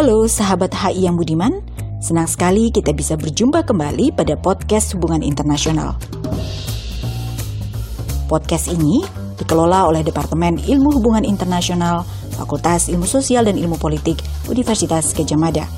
Halo sahabat HI yang budiman, senang sekali kita bisa berjumpa kembali pada podcast Hubungan Internasional. Podcast ini dikelola oleh Departemen Ilmu Hubungan Internasional, Fakultas Ilmu Sosial dan Ilmu Politik, Universitas Gajah Mada.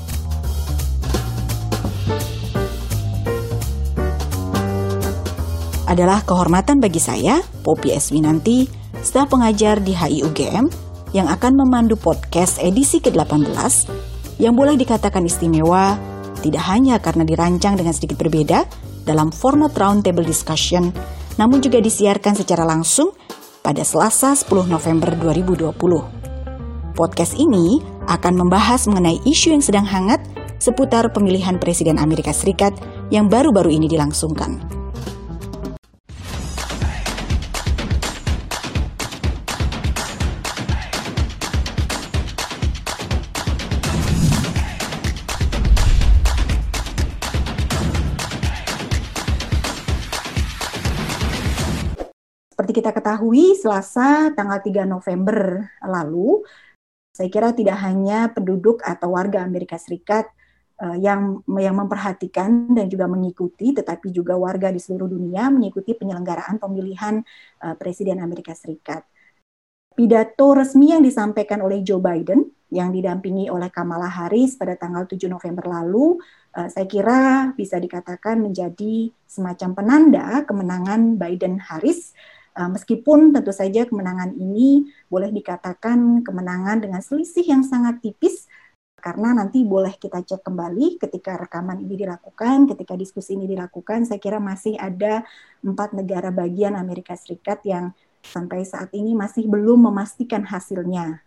Adalah kehormatan bagi saya, Popi S. Winanti, staf pengajar di HIUGM, yang akan memandu podcast edisi ke-18 yang boleh dikatakan istimewa tidak hanya karena dirancang dengan sedikit berbeda dalam format roundtable discussion, namun juga disiarkan secara langsung pada Selasa 10 November 2020. Podcast ini akan membahas mengenai isu yang sedang hangat seputar pemilihan Presiden Amerika Serikat yang baru-baru ini dilangsungkan. Seperti kita ketahui, Selasa tanggal 3 November lalu, saya kira tidak hanya penduduk atau warga Amerika Serikat uh, yang yang memperhatikan dan juga mengikuti, tetapi juga warga di seluruh dunia mengikuti penyelenggaraan pemilihan uh, Presiden Amerika Serikat. Pidato resmi yang disampaikan oleh Joe Biden yang didampingi oleh Kamala Harris pada tanggal 7 November lalu, uh, saya kira bisa dikatakan menjadi semacam penanda kemenangan Biden-Harris meskipun tentu saja kemenangan ini boleh dikatakan kemenangan dengan selisih yang sangat tipis, karena nanti boleh kita cek kembali ketika rekaman ini dilakukan, ketika diskusi ini dilakukan, saya kira masih ada empat negara bagian Amerika Serikat yang sampai saat ini masih belum memastikan hasilnya.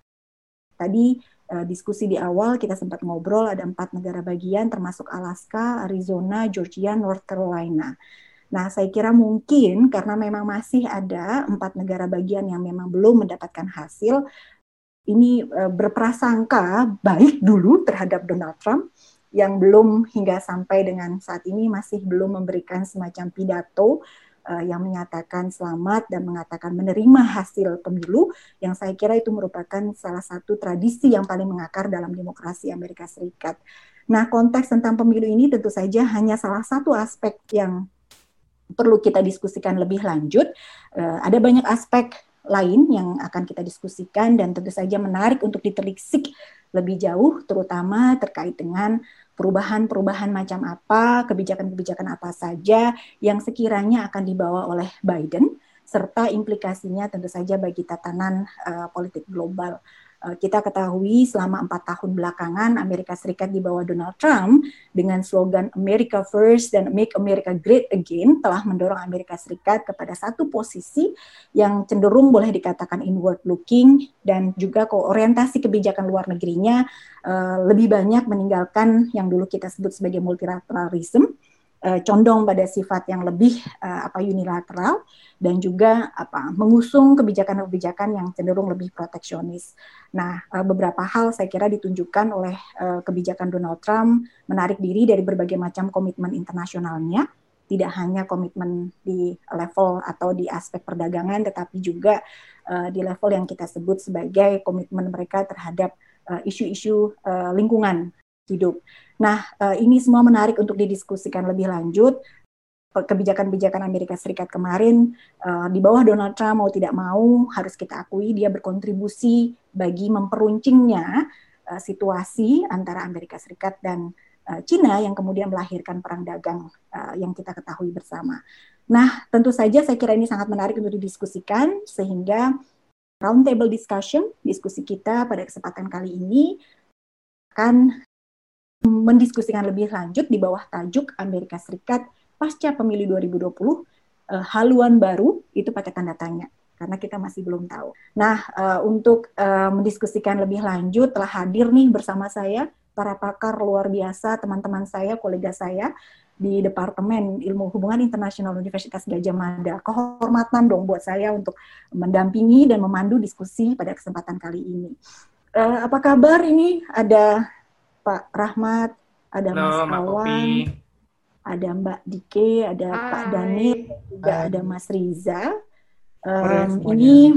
Tadi uh, diskusi di awal kita sempat ngobrol ada empat negara bagian termasuk Alaska, Arizona, Georgia, North Carolina. Nah, saya kira mungkin karena memang masih ada empat negara bagian yang memang belum mendapatkan hasil, ini e, berprasangka baik dulu terhadap Donald Trump yang belum hingga sampai dengan saat ini masih belum memberikan semacam pidato uh, yang menyatakan selamat dan mengatakan menerima hasil pemilu yang saya kira itu merupakan salah satu tradisi yang paling mengakar dalam demokrasi Amerika Serikat. Nah, konteks tentang pemilu ini tentu saja hanya salah satu aspek yang perlu kita diskusikan lebih lanjut. Uh, ada banyak aspek lain yang akan kita diskusikan dan tentu saja menarik untuk ditelisik lebih jauh, terutama terkait dengan perubahan-perubahan macam apa, kebijakan-kebijakan apa saja yang sekiranya akan dibawa oleh Biden, serta implikasinya tentu saja bagi tatanan uh, politik global. Eh, kita ketahui selama empat tahun belakangan Amerika Serikat di bawah Donald Trump dengan slogan America First dan Make America Great Again telah mendorong Amerika Serikat kepada satu posisi yang cenderung boleh dikatakan inward looking dan juga orientasi kebijakan luar negerinya uh, lebih banyak meninggalkan yang dulu kita sebut sebagai multilateralism uh, condong pada sifat yang lebih uh, apa unilateral dan juga apa mengusung kebijakan-kebijakan yang cenderung lebih proteksionis. Nah, uh, beberapa hal saya kira ditunjukkan oleh uh, kebijakan Donald Trump menarik diri dari berbagai macam komitmen internasionalnya, tidak hanya komitmen di level atau di aspek perdagangan, tetapi juga uh, di level yang kita sebut sebagai komitmen mereka terhadap isu-isu uh, uh, lingkungan hidup. Nah, uh, ini semua menarik untuk didiskusikan lebih lanjut. Kebijakan-kebijakan Amerika Serikat kemarin uh, di bawah Donald Trump mau tidak mau harus kita akui dia berkontribusi bagi memperuncingnya situasi antara Amerika Serikat dan Cina yang kemudian melahirkan perang dagang yang kita ketahui bersama. Nah, tentu saja saya kira ini sangat menarik untuk didiskusikan sehingga roundtable discussion diskusi kita pada kesempatan kali ini akan mendiskusikan lebih lanjut di bawah tajuk Amerika Serikat pasca pemilu 2020 uh, eh, haluan baru itu pakai tanda tanya karena kita masih belum tahu. Nah, uh, untuk uh, mendiskusikan lebih lanjut telah hadir nih bersama saya para pakar luar biasa, teman-teman saya, kolega saya di Departemen Ilmu Hubungan Internasional Universitas Gajah Mada. Kehormatan dong buat saya untuk mendampingi dan memandu diskusi pada kesempatan kali ini. Uh, apa kabar ini? Ada Pak Rahmat, ada Halo, Mas Kawan, ada Mbak Dike, ada Hai. Pak Danil, juga Hai. ada Mas Riza. Um, ini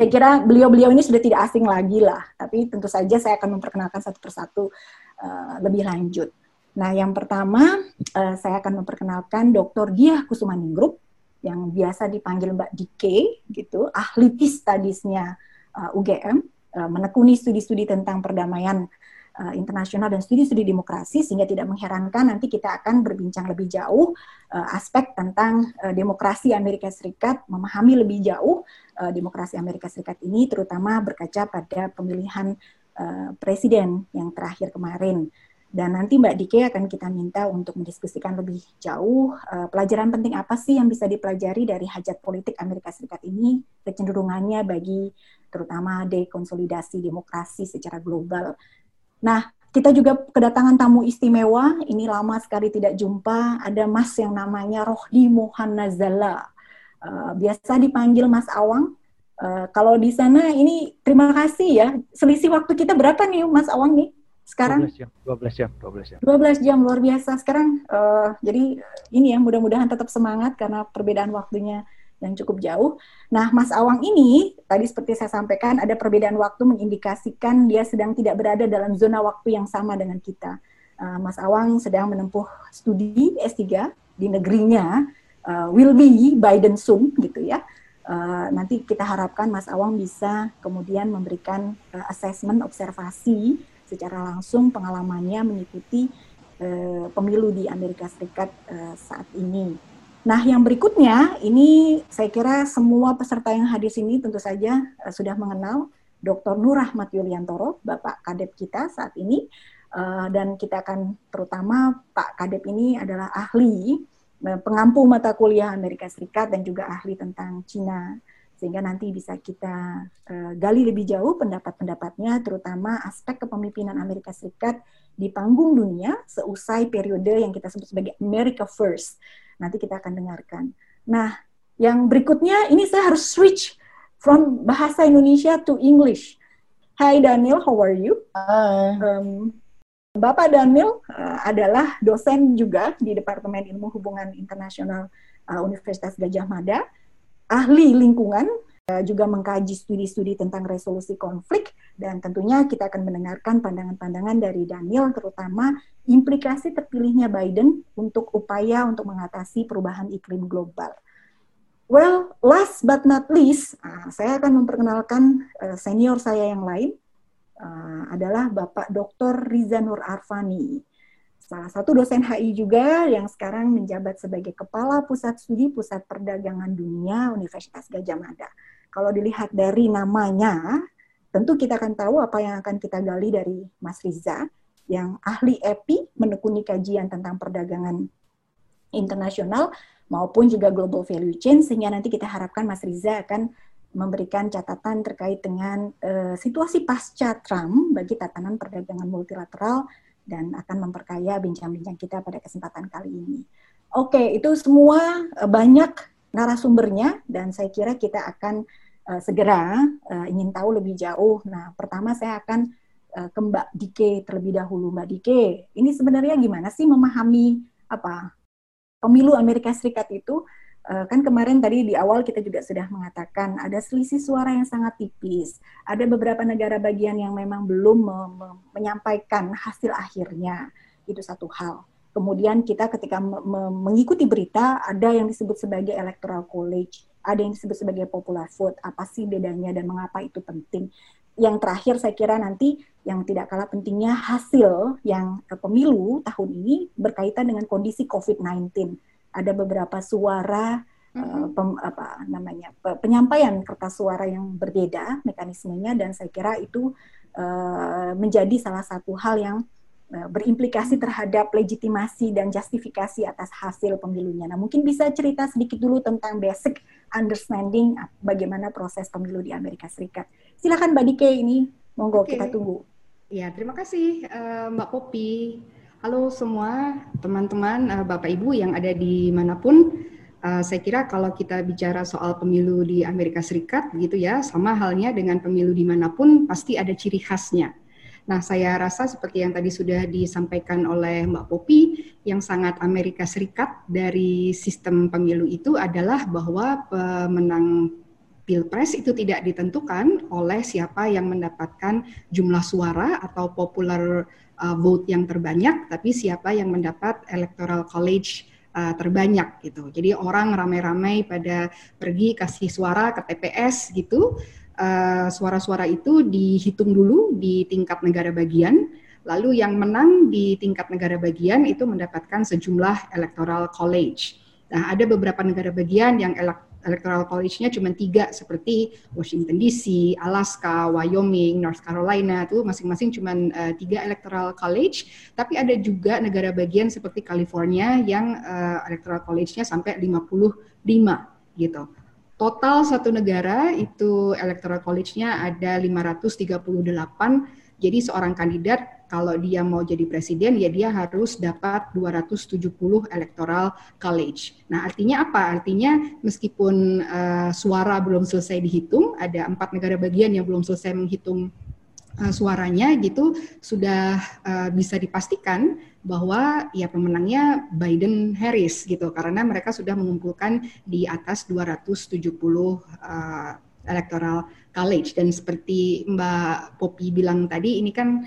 saya kira beliau-beliau ini sudah tidak asing lagi lah. tapi tentu saja saya akan memperkenalkan satu persatu uh, lebih lanjut. Nah, yang pertama uh, saya akan memperkenalkan Dr. Diah Kusumaningrup yang biasa dipanggil Mbak Dike gitu, ahli peace studies-nya uh, UGM, uh, menekuni studi-studi tentang perdamaian uh, internasional dan studi-studi demokrasi sehingga tidak mengherankan nanti kita akan berbincang lebih jauh uh, aspek tentang uh, demokrasi Amerika Serikat, memahami lebih jauh uh, demokrasi Amerika Serikat ini terutama berkaca pada pemilihan uh, presiden yang terakhir kemarin dan nanti Mbak Dike akan kita minta untuk mendiskusikan lebih jauh uh, pelajaran penting apa sih yang bisa dipelajari dari hajat politik Amerika Serikat ini, kecenderungannya bagi terutama dekonsolidasi demokrasi secara global. Nah, kita juga kedatangan tamu istimewa, ini lama sekali tidak jumpa, ada Mas yang namanya Rohdi Mohanazala. Uh, biasa dipanggil Mas Awang. Uh, kalau di sana ini terima kasih ya. Selisih waktu kita berapa nih Mas Awang nih? sekarang 12 jam 12 jam 12 jam 12 jam luar biasa sekarang uh, jadi ini ya mudah-mudahan tetap semangat karena perbedaan waktunya yang cukup jauh. Nah, Mas Awang ini tadi seperti saya sampaikan ada perbedaan waktu mengindikasikan dia sedang tidak berada dalam zona waktu yang sama dengan kita. Uh, Mas Awang sedang menempuh studi S3 di negerinya uh, will be Biden soon gitu ya. Uh, nanti kita harapkan Mas Awang bisa kemudian memberikan uh, assessment observasi secara langsung pengalamannya mengikuti uh, pemilu di Amerika Serikat uh, saat ini. Nah, yang berikutnya ini saya kira semua peserta yang hadir sini tentu saja uh, sudah mengenal Dr. Nur Rahmat Yuliantoro, Bapak Kadep kita saat ini. Uh, dan kita akan terutama Pak Kadep ini adalah ahli pengampu mata kuliah Amerika Serikat dan juga ahli tentang Cina sehingga nanti bisa kita gali lebih jauh pendapat-pendapatnya terutama aspek kepemimpinan Amerika Serikat di panggung dunia seusai periode yang kita sebut sebagai America First. Nanti kita akan dengarkan. Nah, yang berikutnya ini saya harus switch from bahasa Indonesia to English. Hai Daniel, how are you? Hi. Um, Bapak Daniel uh, adalah dosen juga di Departemen Ilmu Hubungan Internasional uh, Universitas Gajah Mada ahli lingkungan juga mengkaji studi-studi tentang resolusi konflik dan tentunya kita akan mendengarkan pandangan-pandangan dari Daniel terutama implikasi terpilihnya Biden untuk upaya untuk mengatasi perubahan iklim global. Well, last but not least, uh, saya akan memperkenalkan uh, senior saya yang lain uh, adalah Bapak Dr. Riza Nur Arfani salah satu dosen HI juga yang sekarang menjabat sebagai Kepala Pusat Studi Pusat Perdagangan Dunia Universitas Gajah Mada. Kalau dilihat dari namanya, tentu kita akan tahu apa yang akan kita gali dari Mas Riza, yang ahli EPI menekuni kajian tentang perdagangan internasional maupun juga global value chain, sehingga nanti kita harapkan Mas Riza akan memberikan catatan terkait dengan uh, situasi pasca Trump bagi tatanan perdagangan multilateral dan akan memperkaya bincang-bincang kita pada kesempatan kali ini. Oke, itu semua uh, banyak narasumbernya dan saya kira kita akan uh, segera uh, ingin tahu lebih jauh. Nah, pertama saya akan uh, ke Mbak Dike terlebih dahulu. Mbak Dike, ini sebenarnya gimana sih memahami apa pemilu Amerika Serikat itu? Eh, kan kemarin tadi di awal kita juga sudah mengatakan ada selisih suara yang sangat tipis. Ada beberapa negara bagian yang memang belum me me menyampaikan hasil akhirnya. Itu satu hal. Kemudian kita ketika me mengikuti berita ada yang disebut sebagai electoral college, ada yang disebut sebagai popular vote. Apa sih bedanya dan mengapa itu penting? Yang terakhir saya kira nanti yang tidak kalah pentingnya hasil yang pemilu tahun ini berkaitan dengan kondisi COVID-19 ada beberapa suara mm-hmm. uh, pem, apa namanya penyampaian kertas suara yang berbeda mekanismenya dan saya kira itu uh, menjadi salah satu hal yang berimplikasi terhadap legitimasi dan justifikasi atas hasil pemilunya. Nah, mungkin bisa cerita sedikit dulu tentang basic understanding bagaimana proses pemilu di Amerika Serikat. Silakan Mbak Dike ini, monggo okay. kita tunggu. Ya, terima kasih uh, Mbak Popi. Halo semua teman-teman, uh, Bapak Ibu yang ada di mana pun. Uh, saya kira kalau kita bicara soal pemilu di Amerika Serikat, gitu ya, sama halnya dengan pemilu di mana pun pasti ada ciri khasnya. Nah, saya rasa seperti yang tadi sudah disampaikan oleh Mbak Popi, yang sangat Amerika Serikat dari sistem pemilu itu adalah bahwa pemenang pilpres itu tidak ditentukan oleh siapa yang mendapatkan jumlah suara atau popular uh, vote yang terbanyak, tapi siapa yang mendapat electoral college uh, terbanyak gitu. Jadi orang ramai-ramai pada pergi kasih suara ke TPS gitu. Uh, suara-suara itu dihitung dulu di tingkat negara bagian, lalu yang menang di tingkat negara bagian itu mendapatkan sejumlah electoral college. Nah, ada beberapa negara bagian yang electoral college-nya cuma tiga seperti Washington DC, Alaska, Wyoming, North Carolina itu masing-masing cuma uh, tiga electoral college. Tapi ada juga negara bagian seperti California yang uh, electoral college-nya sampai 55 gitu. Total satu negara itu electoral college-nya ada 538. Jadi seorang kandidat kalau dia mau jadi presiden ya dia harus dapat 270 electoral college. Nah, artinya apa? Artinya meskipun uh, suara belum selesai dihitung, ada empat negara bagian yang belum selesai menghitung uh, suaranya gitu, sudah uh, bisa dipastikan bahwa ya pemenangnya Biden Harris gitu. Karena mereka sudah mengumpulkan di atas 270 uh, electoral college. Dan seperti Mbak Popi bilang tadi ini kan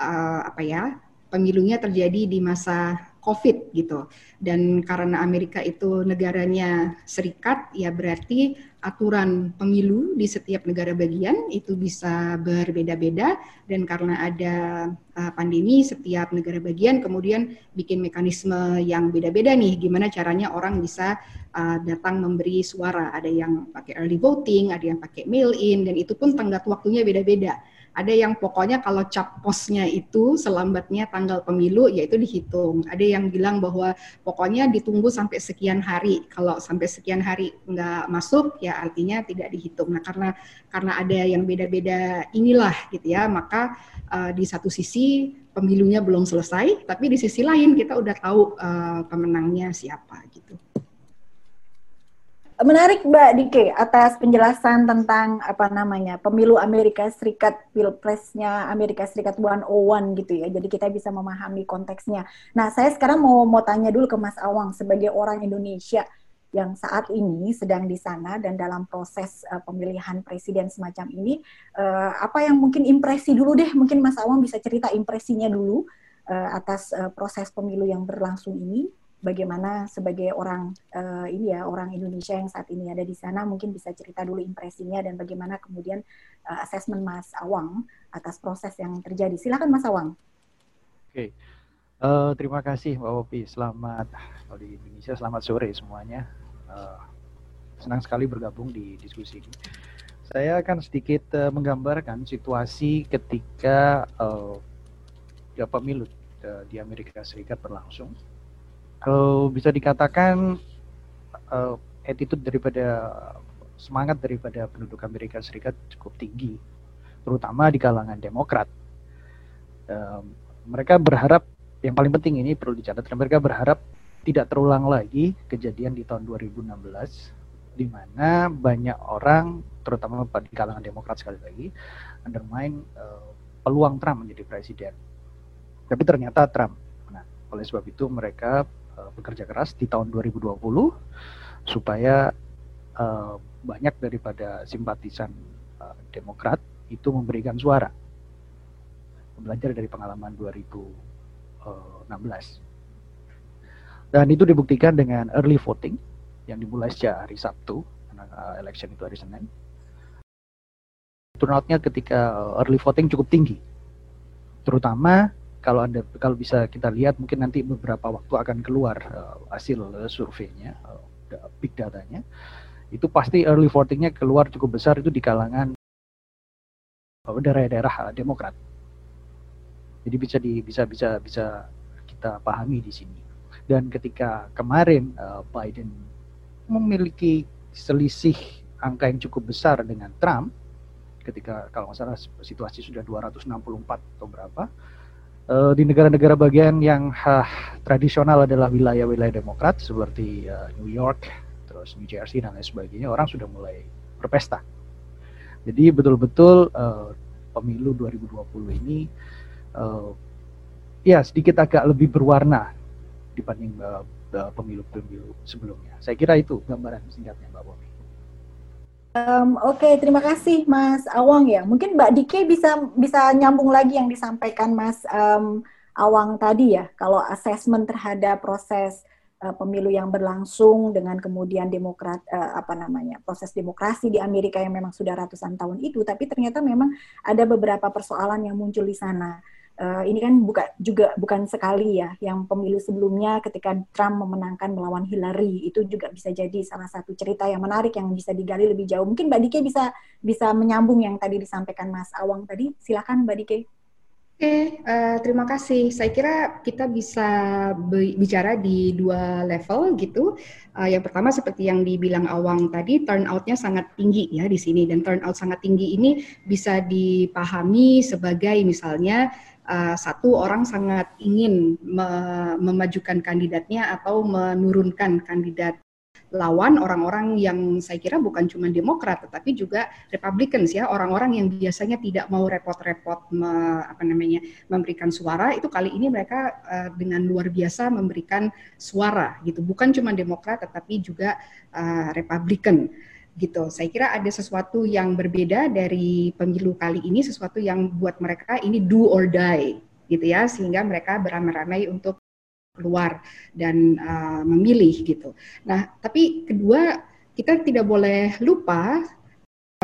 uh, apa ya pemilunya terjadi di masa COVID gitu. Dan karena Amerika itu negaranya serikat, ya berarti aturan pemilu di setiap negara bagian itu bisa berbeda-beda. Dan karena ada uh, pandemi, setiap negara bagian kemudian bikin mekanisme yang beda-beda nih. Gimana caranya orang bisa uh, datang memberi suara. Ada yang pakai early voting, ada yang pakai mail in, dan itu pun tenggat waktunya beda-beda ada yang pokoknya kalau cap posnya itu selambatnya tanggal pemilu yaitu dihitung. Ada yang bilang bahwa pokoknya ditunggu sampai sekian hari. Kalau sampai sekian hari nggak masuk ya artinya tidak dihitung. Nah karena karena ada yang beda-beda inilah gitu ya, maka uh, di satu sisi pemilunya belum selesai, tapi di sisi lain kita udah tahu uh, pemenangnya siapa gitu. Menarik Mbak Dike atas penjelasan tentang apa namanya pemilu Amerika Serikat pilpresnya Amerika Serikat 101 gitu ya. Jadi kita bisa memahami konteksnya. Nah saya sekarang mau mau tanya dulu ke Mas Awang sebagai orang Indonesia yang saat ini sedang di sana dan dalam proses uh, pemilihan presiden semacam ini, uh, apa yang mungkin impresi dulu deh, mungkin Mas Awang bisa cerita impresinya dulu uh, atas uh, proses pemilu yang berlangsung ini bagaimana sebagai orang uh, ini ya orang Indonesia yang saat ini ada di sana mungkin bisa cerita dulu impresinya dan bagaimana kemudian uh, asesmen Mas Awang atas proses yang terjadi. Silakan Mas Awang. Oke. Uh, terima kasih Mbak Wopi. Selamat kalau di Indonesia selamat sore semuanya. Uh, senang sekali bergabung di diskusi ini. Saya akan sedikit uh, menggambarkan situasi ketika uh, pemilu uh, di Amerika Serikat berlangsung uh, bisa dikatakan uh, attitude daripada semangat daripada penduduk Amerika Serikat cukup tinggi, terutama di kalangan Demokrat. Uh, mereka berharap yang paling penting ini perlu dicatat, mereka berharap tidak terulang lagi kejadian di tahun 2016 di mana banyak orang terutama di kalangan Demokrat sekali lagi undermine uh, peluang Trump menjadi presiden. Tapi ternyata Trump. Nah, oleh sebab itu mereka uh, bekerja keras di tahun 2020 supaya uh, banyak daripada simpatisan uh, Demokrat itu memberikan suara. Belajar dari pengalaman 2016. Dan itu dibuktikan dengan early voting yang dimulai sejak hari Sabtu, karena election itu hari Senin. Turnoutnya ketika early voting cukup tinggi, terutama kalau anda kalau bisa kita lihat mungkin nanti beberapa waktu akan keluar uh, hasil uh, surveinya uh, big datanya. Itu pasti early votingnya keluar cukup besar itu di kalangan daerah-daerah uh, Demokrat. Jadi bisa di bisa bisa bisa kita pahami di sini. Dan ketika kemarin uh, Biden memiliki selisih angka yang cukup besar dengan Trump ketika kalau nggak salah situasi sudah 264 atau berapa uh, di negara-negara bagian yang uh, tradisional adalah wilayah-wilayah demokrat seperti uh, New York, terus New Jersey dan lain sebagainya, orang sudah mulai berpesta. Jadi betul-betul uh, pemilu 2020 ini uh, ya sedikit agak lebih berwarna dibanding pemilu-pemilu uh, sebelumnya. Saya kira itu gambaran singkatnya Mbak Bomi. Um, Oke, okay, terima kasih Mas Awang ya. Mungkin Mbak Dike bisa bisa nyambung lagi yang disampaikan Mas um, Awang tadi ya. Kalau asesmen terhadap proses uh, pemilu yang berlangsung dengan kemudian demokrat uh, apa namanya proses demokrasi di Amerika yang memang sudah ratusan tahun itu, tapi ternyata memang ada beberapa persoalan yang muncul di sana uh, ini kan buka, juga bukan sekali ya, yang pemilu sebelumnya ketika Trump memenangkan melawan Hillary itu juga bisa jadi salah satu cerita yang menarik yang bisa digali lebih jauh. Mungkin Mbak Dike bisa bisa menyambung yang tadi disampaikan Mas Awang tadi. Silakan Mbak Dike. Oke, uh, terima kasih. Saya kira kita bisa bicara di dua level gitu. Uh, yang pertama seperti yang dibilang Awang tadi, turnoutnya sangat tinggi ya di sini dan turnout sangat tinggi ini bisa dipahami sebagai misalnya uh, satu orang sangat ingin me memajukan kandidatnya atau menurunkan kandidat lawan orang-orang yang saya kira bukan cuma Demokrat tetapi juga Republicans ya. Orang-orang yang biasanya tidak mau repot-repot me, apa namanya memberikan suara. Itu kali ini mereka uh, dengan luar biasa memberikan suara gitu. Bukan cuma Demokrat tetapi juga uh, Republican gitu. Saya kira ada sesuatu yang berbeda dari pemilu kali ini, sesuatu yang buat mereka ini do or die, gitu ya, sehingga mereka beramai-ramai untuk keluar dan uh, memilih gitu. Nah, tapi kedua kita tidak boleh lupa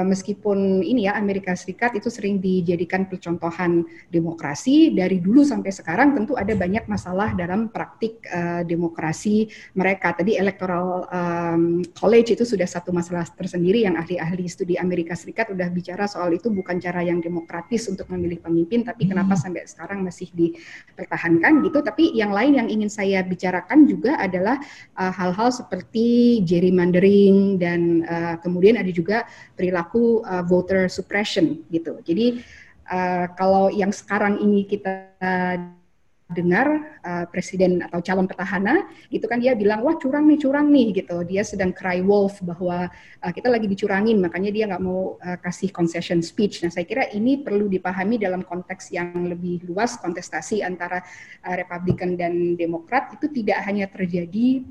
meskipun ini ya Amerika Serikat itu sering dijadikan percontohan demokrasi dari dulu sampai sekarang tentu ada banyak masalah dalam praktik uh, demokrasi mereka. Tadi electoral um, college itu sudah satu masalah tersendiri yang ahli-ahli studi Amerika Serikat sudah bicara soal itu bukan cara yang demokratis untuk memilih pemimpin tapi hmm. kenapa sampai sekarang masih dipertahankan gitu. Tapi yang lain yang ingin saya bicarakan juga adalah uh, hal-hal uh, seperti gerrymandering dan uh, kemudian ada juga perilaku perilaku uh, voter suppression gitu. Jadi uh, kalau yang sekarang ini kita dengar uh, presiden atau calon petahana gitu kan dia bilang wah curang nih curang nih gitu. Dia sedang cry wolf bahwa uh, kita lagi dicurangin makanya dia nggak mau uh, kasih concession speech. Nah saya kira ini perlu dipahami dalam konteks yang lebih luas kontestasi antara uh, Republikan dan Demokrat. Itu tidak hanya terjadi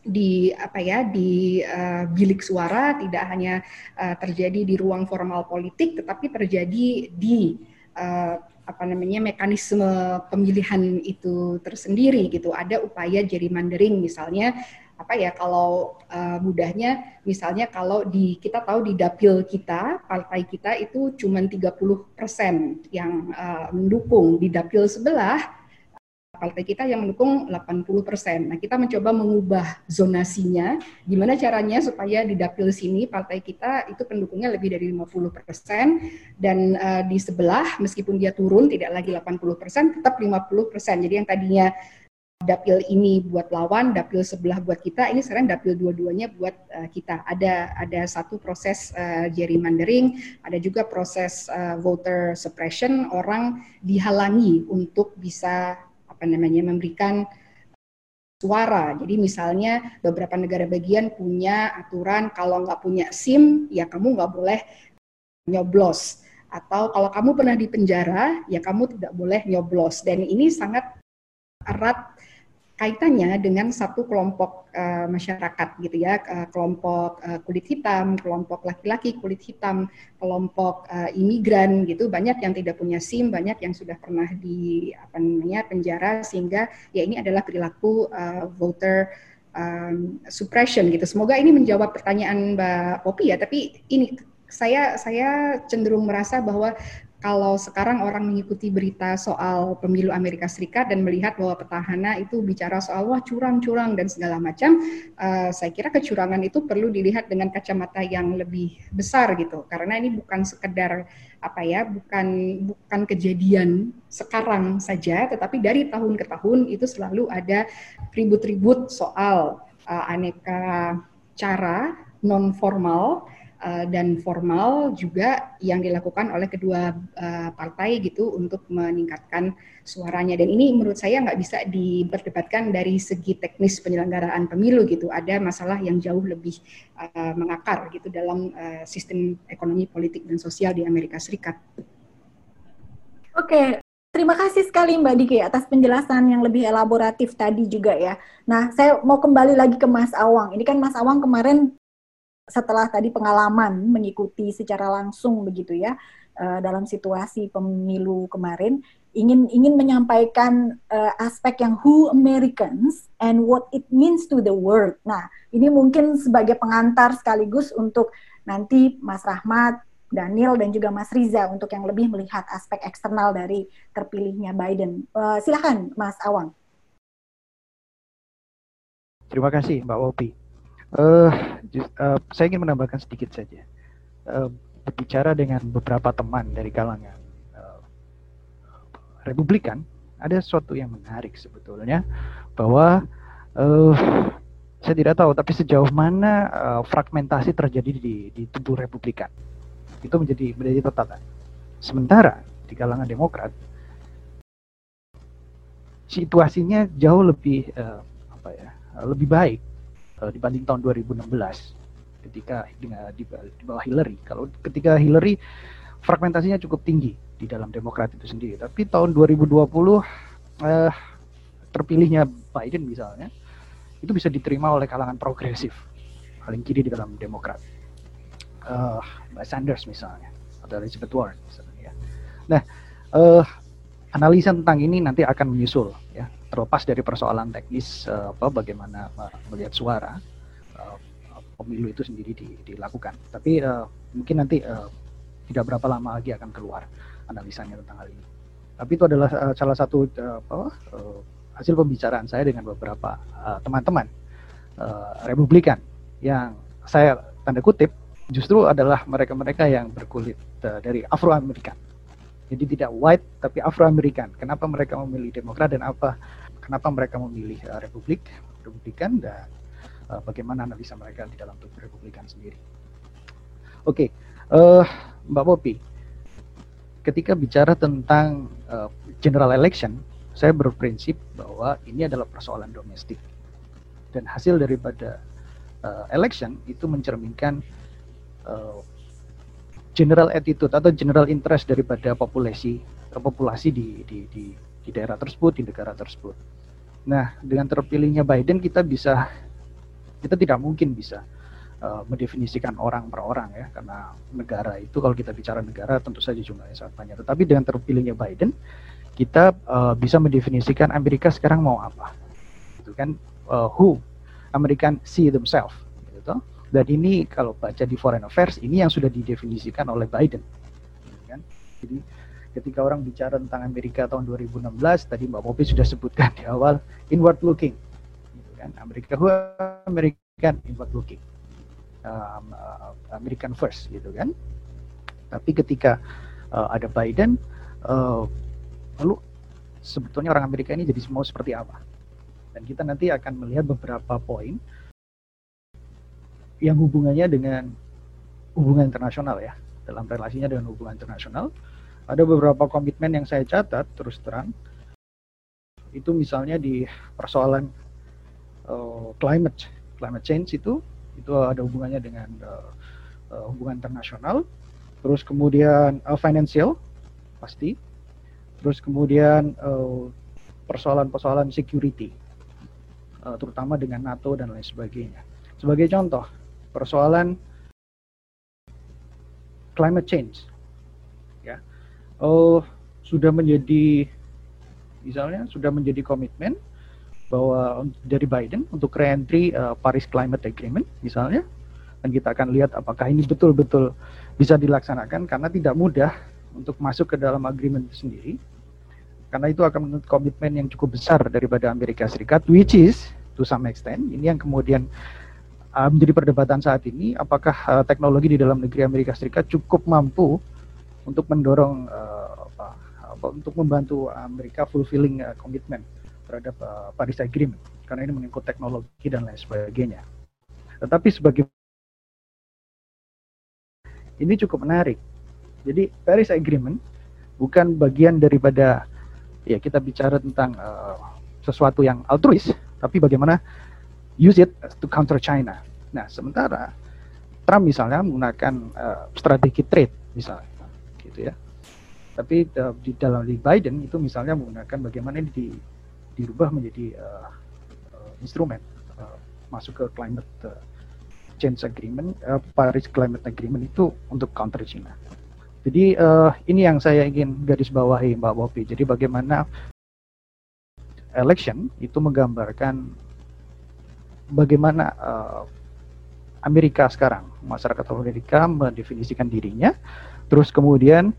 di apa ya di uh, bilik suara tidak hanya uh, terjadi di ruang formal politik tetapi terjadi di uh, apa namanya mekanisme pemilihan itu tersendiri gitu. Ada upaya gerrymandering misalnya apa ya kalau uh, mudahnya misalnya kalau di kita tahu di dapil kita partai kita itu cuma 30% yang uh, mendukung. Di dapil sebelah partai kita yang mendukung 80%. Nah, kita mencoba mengubah zonasinya. Gimana caranya supaya di dapil sini partai kita itu pendukungnya lebih dari 50% dan uh, di sebelah meskipun dia turun tidak lagi 80% tetap 50%. Jadi yang tadinya dapil ini buat lawan, dapil sebelah buat kita, ini sekarang dapil dua-duanya buat uh, kita. Ada ada satu proses uh, gerrymandering, ada juga proses uh, voter suppression, orang dihalangi untuk bisa apa namanya memberikan suara. Jadi misalnya beberapa negara bagian punya aturan kalau nggak punya SIM ya kamu nggak boleh nyoblos atau kalau kamu pernah di penjara ya kamu tidak boleh nyoblos dan ini sangat erat kaitannya dengan satu kelompok uh, masyarakat gitu ya, uh, kelompok uh, kulit hitam, kelompok laki-laki kulit hitam, kelompok uh, imigran gitu, banyak yang tidak punya SIM, banyak yang sudah pernah di apa namanya penjara sehingga ya ini adalah perilaku uh, voter um, suppression gitu. Semoga ini menjawab pertanyaan Mbak Popi ya, tapi ini saya saya cenderung merasa bahwa kalau sekarang orang mengikuti berita soal pemilu Amerika Serikat dan melihat bahwa petahana itu bicara soal wah curang-curang dan segala macam, uh, saya kira kecurangan itu perlu dilihat dengan kacamata yang lebih besar gitu, karena ini bukan sekedar apa ya, bukan bukan kejadian sekarang saja, tetapi dari tahun ke tahun itu selalu ada ribut-ribut soal uh, aneka cara non formal uh, dan formal juga yang dilakukan oleh kedua uh, partai gitu untuk meningkatkan suaranya dan ini menurut saya nggak bisa diperdebatkan dari segi teknis penyelenggaraan pemilu gitu ada masalah yang jauh lebih uh, mengakar gitu dalam uh, sistem ekonomi politik dan sosial di Amerika Serikat. Oke, Terima kasih sekali Mbak Diki atas penjelasan yang lebih elaboratif tadi juga ya. Nah, saya mau kembali lagi ke Mas Awang. Ini kan Mas Awang kemarin setelah tadi pengalaman mengikuti secara langsung begitu ya uh, dalam situasi pemilu kemarin ingin ingin menyampaikan uh, aspek yang who Americans and what it means to the world. Nah, ini mungkin sebagai pengantar sekaligus untuk nanti Mas Rahmat, Daniel dan juga Mas Riza untuk yang lebih melihat aspek eksternal dari terpilihnya Biden. Uh, silakan Mas Awang. Terima kasih Mbak Wopi. Uh, uh, saya ingin menambahkan sedikit saja. Uh, berbicara dengan beberapa teman dari kalangan uh, Republikan, ada sesuatu yang menarik sebetulnya bahwa uh, saya tidak tahu, tapi sejauh mana uh, fragmentasi terjadi di, di tubuh Republikan itu menjadi menjadi catatan. Sementara di kalangan Demokrat situasinya jauh lebih uh, apa ya lebih baik uh, dibanding tahun 2016 ketika dengan di, di bawah Hillary. Kalau ketika Hillary fragmentasinya cukup tinggi di dalam Demokrat itu sendiri. Tapi tahun 2020 eh, terpilihnya Biden misalnya itu bisa diterima oleh kalangan progresif paling kiri di dalam Demokrat. Uh, Mbak Sanders misalnya atau Elizabeth Warren misalnya. Ya. Nah, uh, analisa tentang ini nanti akan menyusul ya terlepas dari persoalan teknis uh, apa bagaimana melihat suara uh, pemilu itu sendiri di, dilakukan. Tapi uh, mungkin nanti tidak berapa lama lagi akan keluar analisanya tentang hal ini. Tapi itu adalah salah satu apa, hasil pembicaraan saya dengan beberapa teman-teman Republikan yang saya tanda kutip justru adalah mereka-mereka yang berkulit dari Afro Amerikan jadi tidak white tapi Afro-Amerikan. Kenapa mereka memilih Demokrat dan apa kenapa mereka memilih uh, Republik, Republikan dan uh, bagaimana analisa mereka di dalam tubuh Republikan sendiri. Oke, okay. uh, Mbak Popi, ketika bicara tentang uh, general election, saya berprinsip bahwa ini adalah persoalan domestik dan hasil daripada uh, election itu mencerminkan uh, general attitude atau general interest daripada populasi populasi di, di, di, di daerah tersebut di negara tersebut. Nah, dengan terpilihnya Biden kita bisa kita tidak mungkin bisa uh, mendefinisikan orang per orang ya karena negara itu kalau kita bicara negara tentu saja jumlahnya sangat banyak. Tetapi dengan terpilihnya Biden kita uh, bisa mendefinisikan Amerika sekarang mau apa. Itu kan uh, who American see themselves gitu. Dan ini kalau baca di Foreign Affairs, ini yang sudah didefinisikan oleh Biden. Kan? Jadi ketika orang bicara tentang Amerika tahun 2016, tadi Mbak Popi sudah sebutkan di awal, inward looking. Gitu kan? Amerika who American inward looking. Um, uh, American first gitu kan. Tapi ketika uh, ada Biden, uh, lalu sebetulnya orang Amerika ini jadi mau seperti apa? Dan kita nanti akan melihat beberapa poin yang hubungannya dengan hubungan internasional ya dalam relasinya dengan hubungan internasional. Ada beberapa komitmen yang saya catat terus terang. Itu misalnya di persoalan uh, climate climate change itu itu ada hubungannya dengan uh, uh, hubungan internasional. Terus kemudian uh, financial pasti. Terus kemudian persoalan-persoalan uh, security uh, terutama dengan NATO dan lain sebagainya. Sebagai contoh persoalan climate change. Ya. Oh sudah menjadi misalnya sudah menjadi komitmen bahwa dari Biden untuk reentry uh, Paris Climate Agreement misalnya. Dan kita akan lihat apakah ini betul-betul bisa dilaksanakan karena tidak mudah untuk masuk ke dalam agreement itu sendiri. Karena itu akan menurut komitmen yang cukup besar daripada Amerika Serikat which is to some extent ini yang kemudian uh, menjadi perdebatan saat ini apakah uh, teknologi di dalam negeri Amerika Serikat cukup mampu untuk mendorong uh, apa, untuk membantu Amerika fulfilling uh, komitmen terhadap uh, Paris Agreement karena ini mengikut teknologi dan lain sebagainya. Tetapi sebagai ini cukup menarik. Jadi Paris Agreement bukan bagian daripada ya kita bicara tentang uh, sesuatu yang altruis, tapi bagaimana use it to counter China. Nah, sementara Trump misalnya menggunakan uh, strategi trade misalnya, gitu ya. Tapi uh, di dalam di Biden itu misalnya menggunakan bagaimana ini di, dirubah menjadi uh, uh, instrumen uh, masuk ke climate uh, Change Agreement, uh, Paris Climate Agreement itu untuk counter China. Jadi uh, ini yang saya ingin garis bawahi Mbak Bopi. Jadi bagaimana election itu menggambarkan bagaimana uh, Amerika sekarang, masyarakat Amerika mendefinisikan dirinya, terus kemudian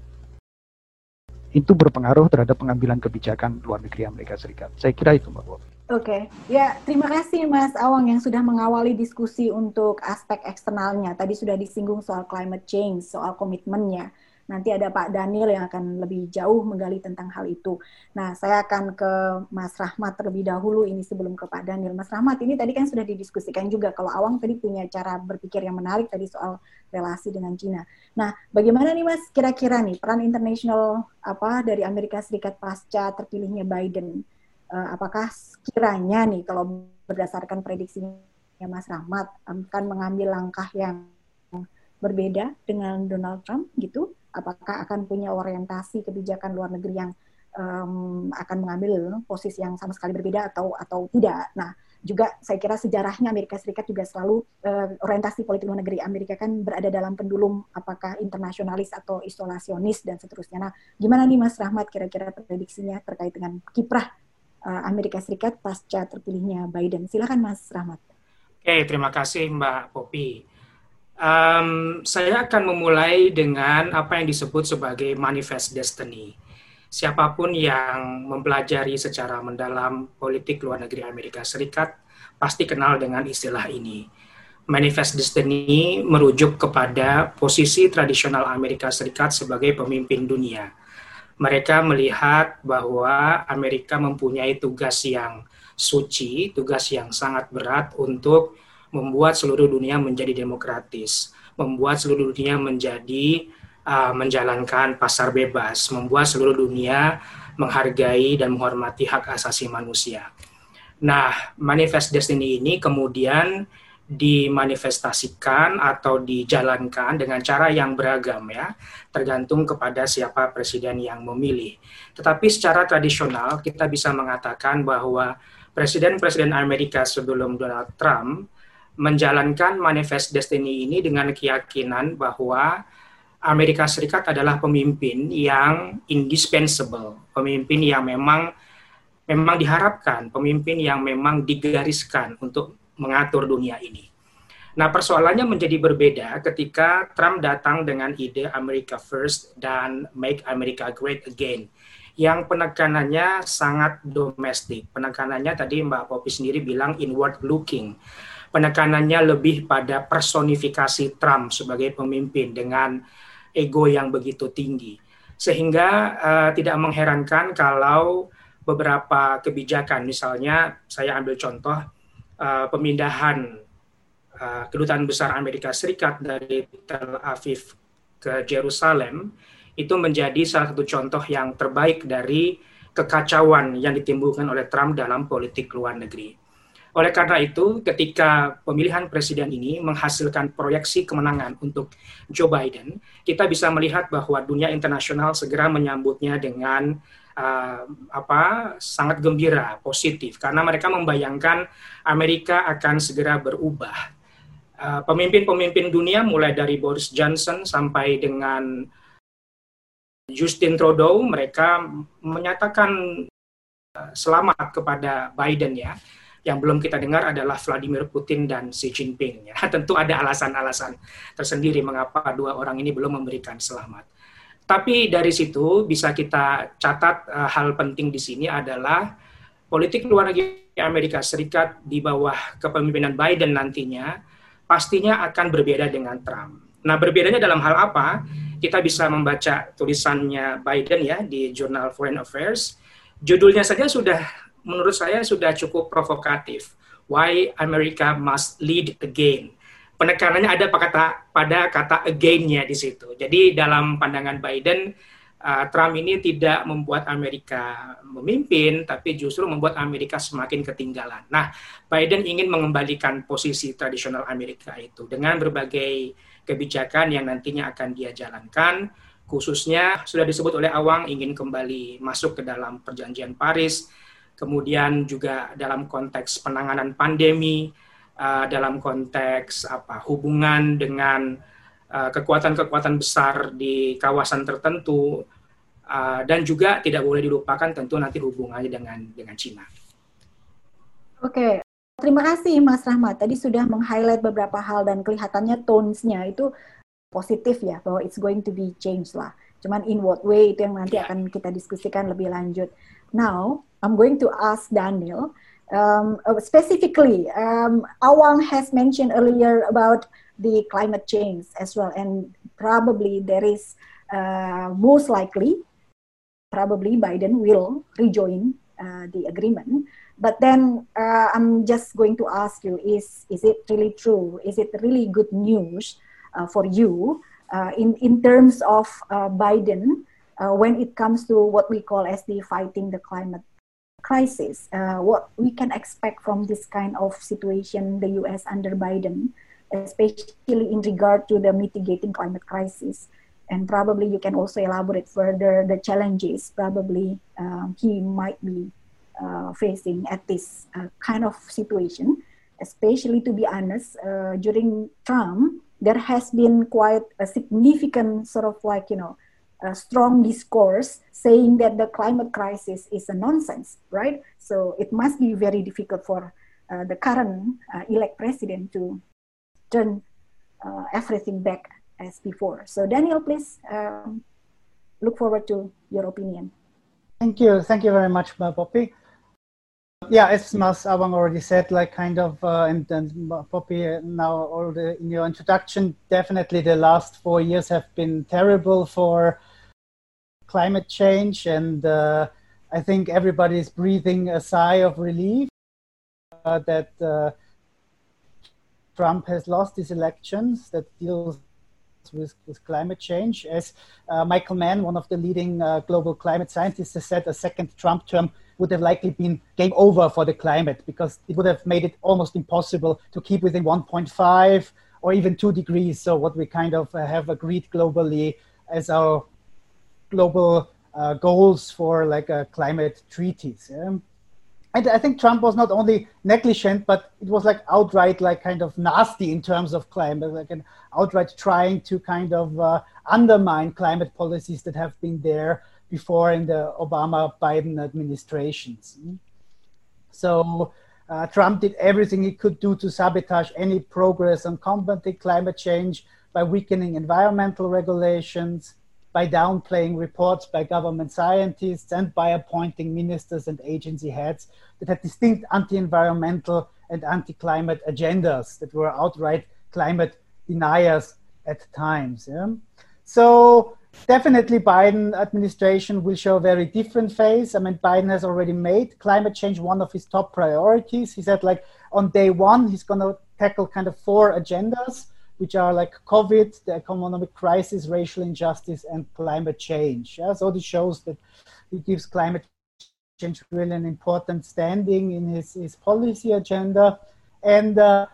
itu berpengaruh terhadap pengambilan kebijakan luar negeri Amerika Serikat. Saya kira itu Mbak Bob. Oke, okay. ya terima kasih Mas Awang yang sudah mengawali diskusi untuk aspek eksternalnya. Tadi sudah disinggung soal climate change, soal komitmennya. Nanti ada Pak Daniel yang akan lebih jauh menggali tentang hal itu. Nah, saya akan ke Mas Rahmat terlebih dahulu ini sebelum ke Pak Daniel. Mas Rahmat, ini tadi kan sudah didiskusikan juga kalau Awang tadi punya cara berpikir yang menarik tadi soal relasi dengan Cina. Nah, bagaimana nih Mas kira-kira nih peran internasional apa dari Amerika Serikat pasca terpilihnya Biden? Uh, apakah kiranya nih kalau berdasarkan prediksinya Mas Rahmat akan mengambil langkah yang berbeda dengan Donald Trump gitu? apakah akan punya orientasi kebijakan luar negeri yang um, akan mengambil posisi yang sama sekali berbeda atau atau tidak. Nah, juga saya kira sejarahnya Amerika Serikat juga selalu uh, orientasi politik luar negeri Amerika kan berada dalam pendulum apakah internasionalis atau isolasionis dan seterusnya. Nah, gimana nih Mas Rahmat kira-kira prediksinya terkait dengan kiprah uh, Amerika Serikat pasca terpilihnya Biden? Silakan Mas Rahmat. Oke, terima kasih Mbak Popi. Um, saya akan memulai dengan apa yang disebut sebagai manifest destiny. Siapa pun yang mempelajari secara mendalam politik luar negeri Amerika Serikat pasti kenal dengan istilah ini. Manifest Destiny merujuk kepada posisi tradisional Amerika Serikat sebagai pemimpin dunia. Mereka melihat bahwa Amerika mempunyai tugas yang suci, tugas yang sangat berat untuk membuat seluruh dunia menjadi demokratis, membuat seluruh dunia menjadi uh, menjalankan pasar bebas, membuat seluruh dunia menghargai dan menghormati hak asasi manusia. Nah, manifest destiny ini kemudian dimanifestasikan atau dijalankan dengan cara yang beragam ya, tergantung kepada siapa presiden yang memilih. Tetapi secara tradisional kita bisa mengatakan bahwa presiden-presiden Amerika sebelum Donald Trump menjalankan manifest destiny ini dengan keyakinan bahwa Amerika Serikat adalah pemimpin yang indispensable, pemimpin yang memang memang diharapkan, pemimpin yang memang digariskan untuk mengatur dunia ini. Nah, persoalannya menjadi berbeda ketika Trump datang dengan ide America First dan Make America Great Again yang penekanannya sangat domestik. Penekanannya tadi Mbak Popi sendiri bilang inward looking penekanannya lebih pada personifikasi Trump sebagai pemimpin dengan ego yang begitu tinggi. Sehingga uh, tidak mengherankan kalau beberapa kebijakan, misalnya saya ambil contoh uh, pemindahan uh, kedutaan besar Amerika Serikat dari Tel Aviv ke Jerusalem, itu menjadi salah satu contoh yang terbaik dari kekacauan yang ditimbulkan oleh Trump dalam politik luar negeri. Oleh karena itu, ketika pemilihan presiden ini menghasilkan proyeksi kemenangan untuk Joe Biden, kita bisa melihat bahwa dunia internasional segera menyambutnya dengan uh, apa sangat gembira, positif karena mereka membayangkan Amerika akan segera berubah. Uh, pemimpin-pemimpin uh, dunia mulai dari Boris Johnson sampai dengan Justin Trudeau mereka menyatakan uh, selamat kepada Biden ya yang belum kita dengar adalah Vladimir Putin dan Xi Jinping. Ya. Tentu ada alasan-alasan tersendiri mengapa dua orang ini belum memberikan selamat. Tapi dari situ bisa kita catat uh, hal penting di sini adalah politik luar negeri Amerika Serikat di bawah kepemimpinan Biden nantinya pastinya akan berbeda dengan Trump. Nah, berbedanya dalam hal apa? Kita bisa membaca tulisannya Biden ya di Journal Foreign Affairs. Judulnya saja sudah menurut saya sudah cukup provokatif. Why America must lead again. Penekanannya ada kata, pada kata again-nya di situ. Jadi dalam pandangan Biden, uh, Trump ini tidak membuat Amerika memimpin, tapi justru membuat Amerika semakin ketinggalan. Nah, Biden ingin mengembalikan posisi tradisional Amerika itu dengan berbagai kebijakan yang nantinya akan dia jalankan, khususnya sudah disebut oleh Awang ingin kembali masuk ke dalam perjanjian Paris, kemudian juga dalam konteks penanganan pandemi, uh, dalam konteks apa hubungan dengan kekuatan-kekuatan uh, besar di kawasan tertentu uh, dan juga tidak boleh dilupakan tentu nanti hubungannya dengan dengan Cina. Oke, okay. terima kasih Mas Rahmat. Tadi sudah meng-highlight beberapa hal dan kelihatannya tones-nya itu positif ya bahwa it's going to be changed lah. Cuman in what way itu yang nanti akan kita diskusikan lebih lanjut. Now, I'm going to ask Daniel um, uh, specifically. Um, Awang has mentioned earlier about the climate change as well, and probably there is uh, most likely, probably Biden will rejoin uh, the agreement. But then uh, I'm just going to ask you: Is is it really true? Is it really good news uh, for you uh, in in terms of Biden when it comes to what we call as the fighting the climate crisis? what we can expect from this kind of situation, the U.S. under Biden, especially in regard to the mitigating climate crisis and probably you can also elaborate further the challenges probably um, he might be uh, facing at this uh, kind of situation especially to be honest uh, during trump there has been quite a significant sort of like, you know, a strong discourse saying that the climate crisis is a nonsense, right? So it must be very difficult for uh, the current uh, elect president to turn uh, everything back as before. So Daniel, please um, look forward to your opinion. Thank you. Thank you very much, Poppy yeah, as Mas Awang already said, like kind of, uh, and, and Poppy now already in your introduction, definitely the last four years have been terrible for climate change, and uh, I think everybody is breathing a sigh of relief uh, that uh, Trump has lost his elections that deals with, with climate change. As uh, Michael Mann, one of the leading uh, global climate scientists, has said, a second Trump term would have likely been game over for the climate because it would have made it almost impossible to keep within 1.5 or even 2 degrees. So, what we kind of uh, have agreed globally as our global uh, goals for like uh, climate treaties. Yeah? And I think Trump was not only negligent, but it was like outright, like kind of nasty in terms of climate, like an outright trying to kind of uh, undermine climate policies that have been there before in the Obama Biden administrations. So uh, Trump did everything he could do to sabotage any progress on combating climate change by weakening environmental regulations, by downplaying reports by government scientists, and by appointing ministers and agency heads that had distinct anti environmental and anti climate agendas that were outright climate deniers at times. Yeah? So definitely Biden administration will show a very different face. I mean, Biden has already made climate change one of his top priorities. He said like on day one, he's going to tackle kind of four agendas, which are like COVID, the economic crisis, racial injustice, and climate change. Yeah? So this shows that he gives climate change really an important standing in his, his policy agenda. And uh,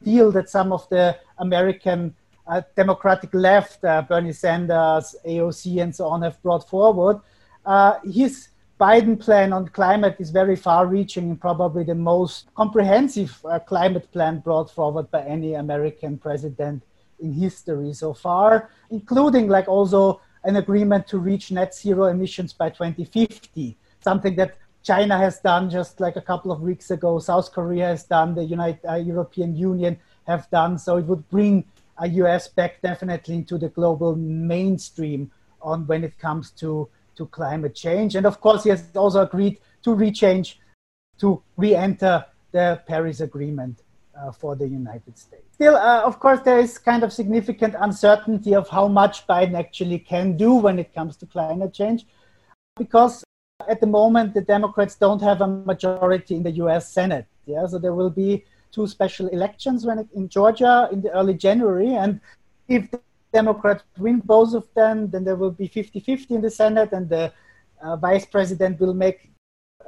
deal that some of the American uh, Democratic left, uh, Bernie Sanders, AOC, and so on, have brought forward. Uh, his Biden plan on climate is very far reaching and probably the most comprehensive uh, climate plan brought forward by any American president in history so far, including like also an agreement to reach net zero emissions by 2050, something that China has done just like a couple of weeks ago, South Korea has done, the United uh, European Union have done. So it would bring a US back definitely into the global mainstream on when it comes to, to climate change. And of course, he has also agreed to rechange, to re-enter the Paris Agreement uh, for the United States. Still, uh, of course, there is kind of significant uncertainty of how much Biden actually can do when it comes to climate change, because at the moment the Democrats don't have a majority in the U.S. Senate. Yeah, so there will be two special elections when it, in Georgia in the early January. And if Democrats win both of them, then there will be 50-50 in the Senate, and the uh, vice president will make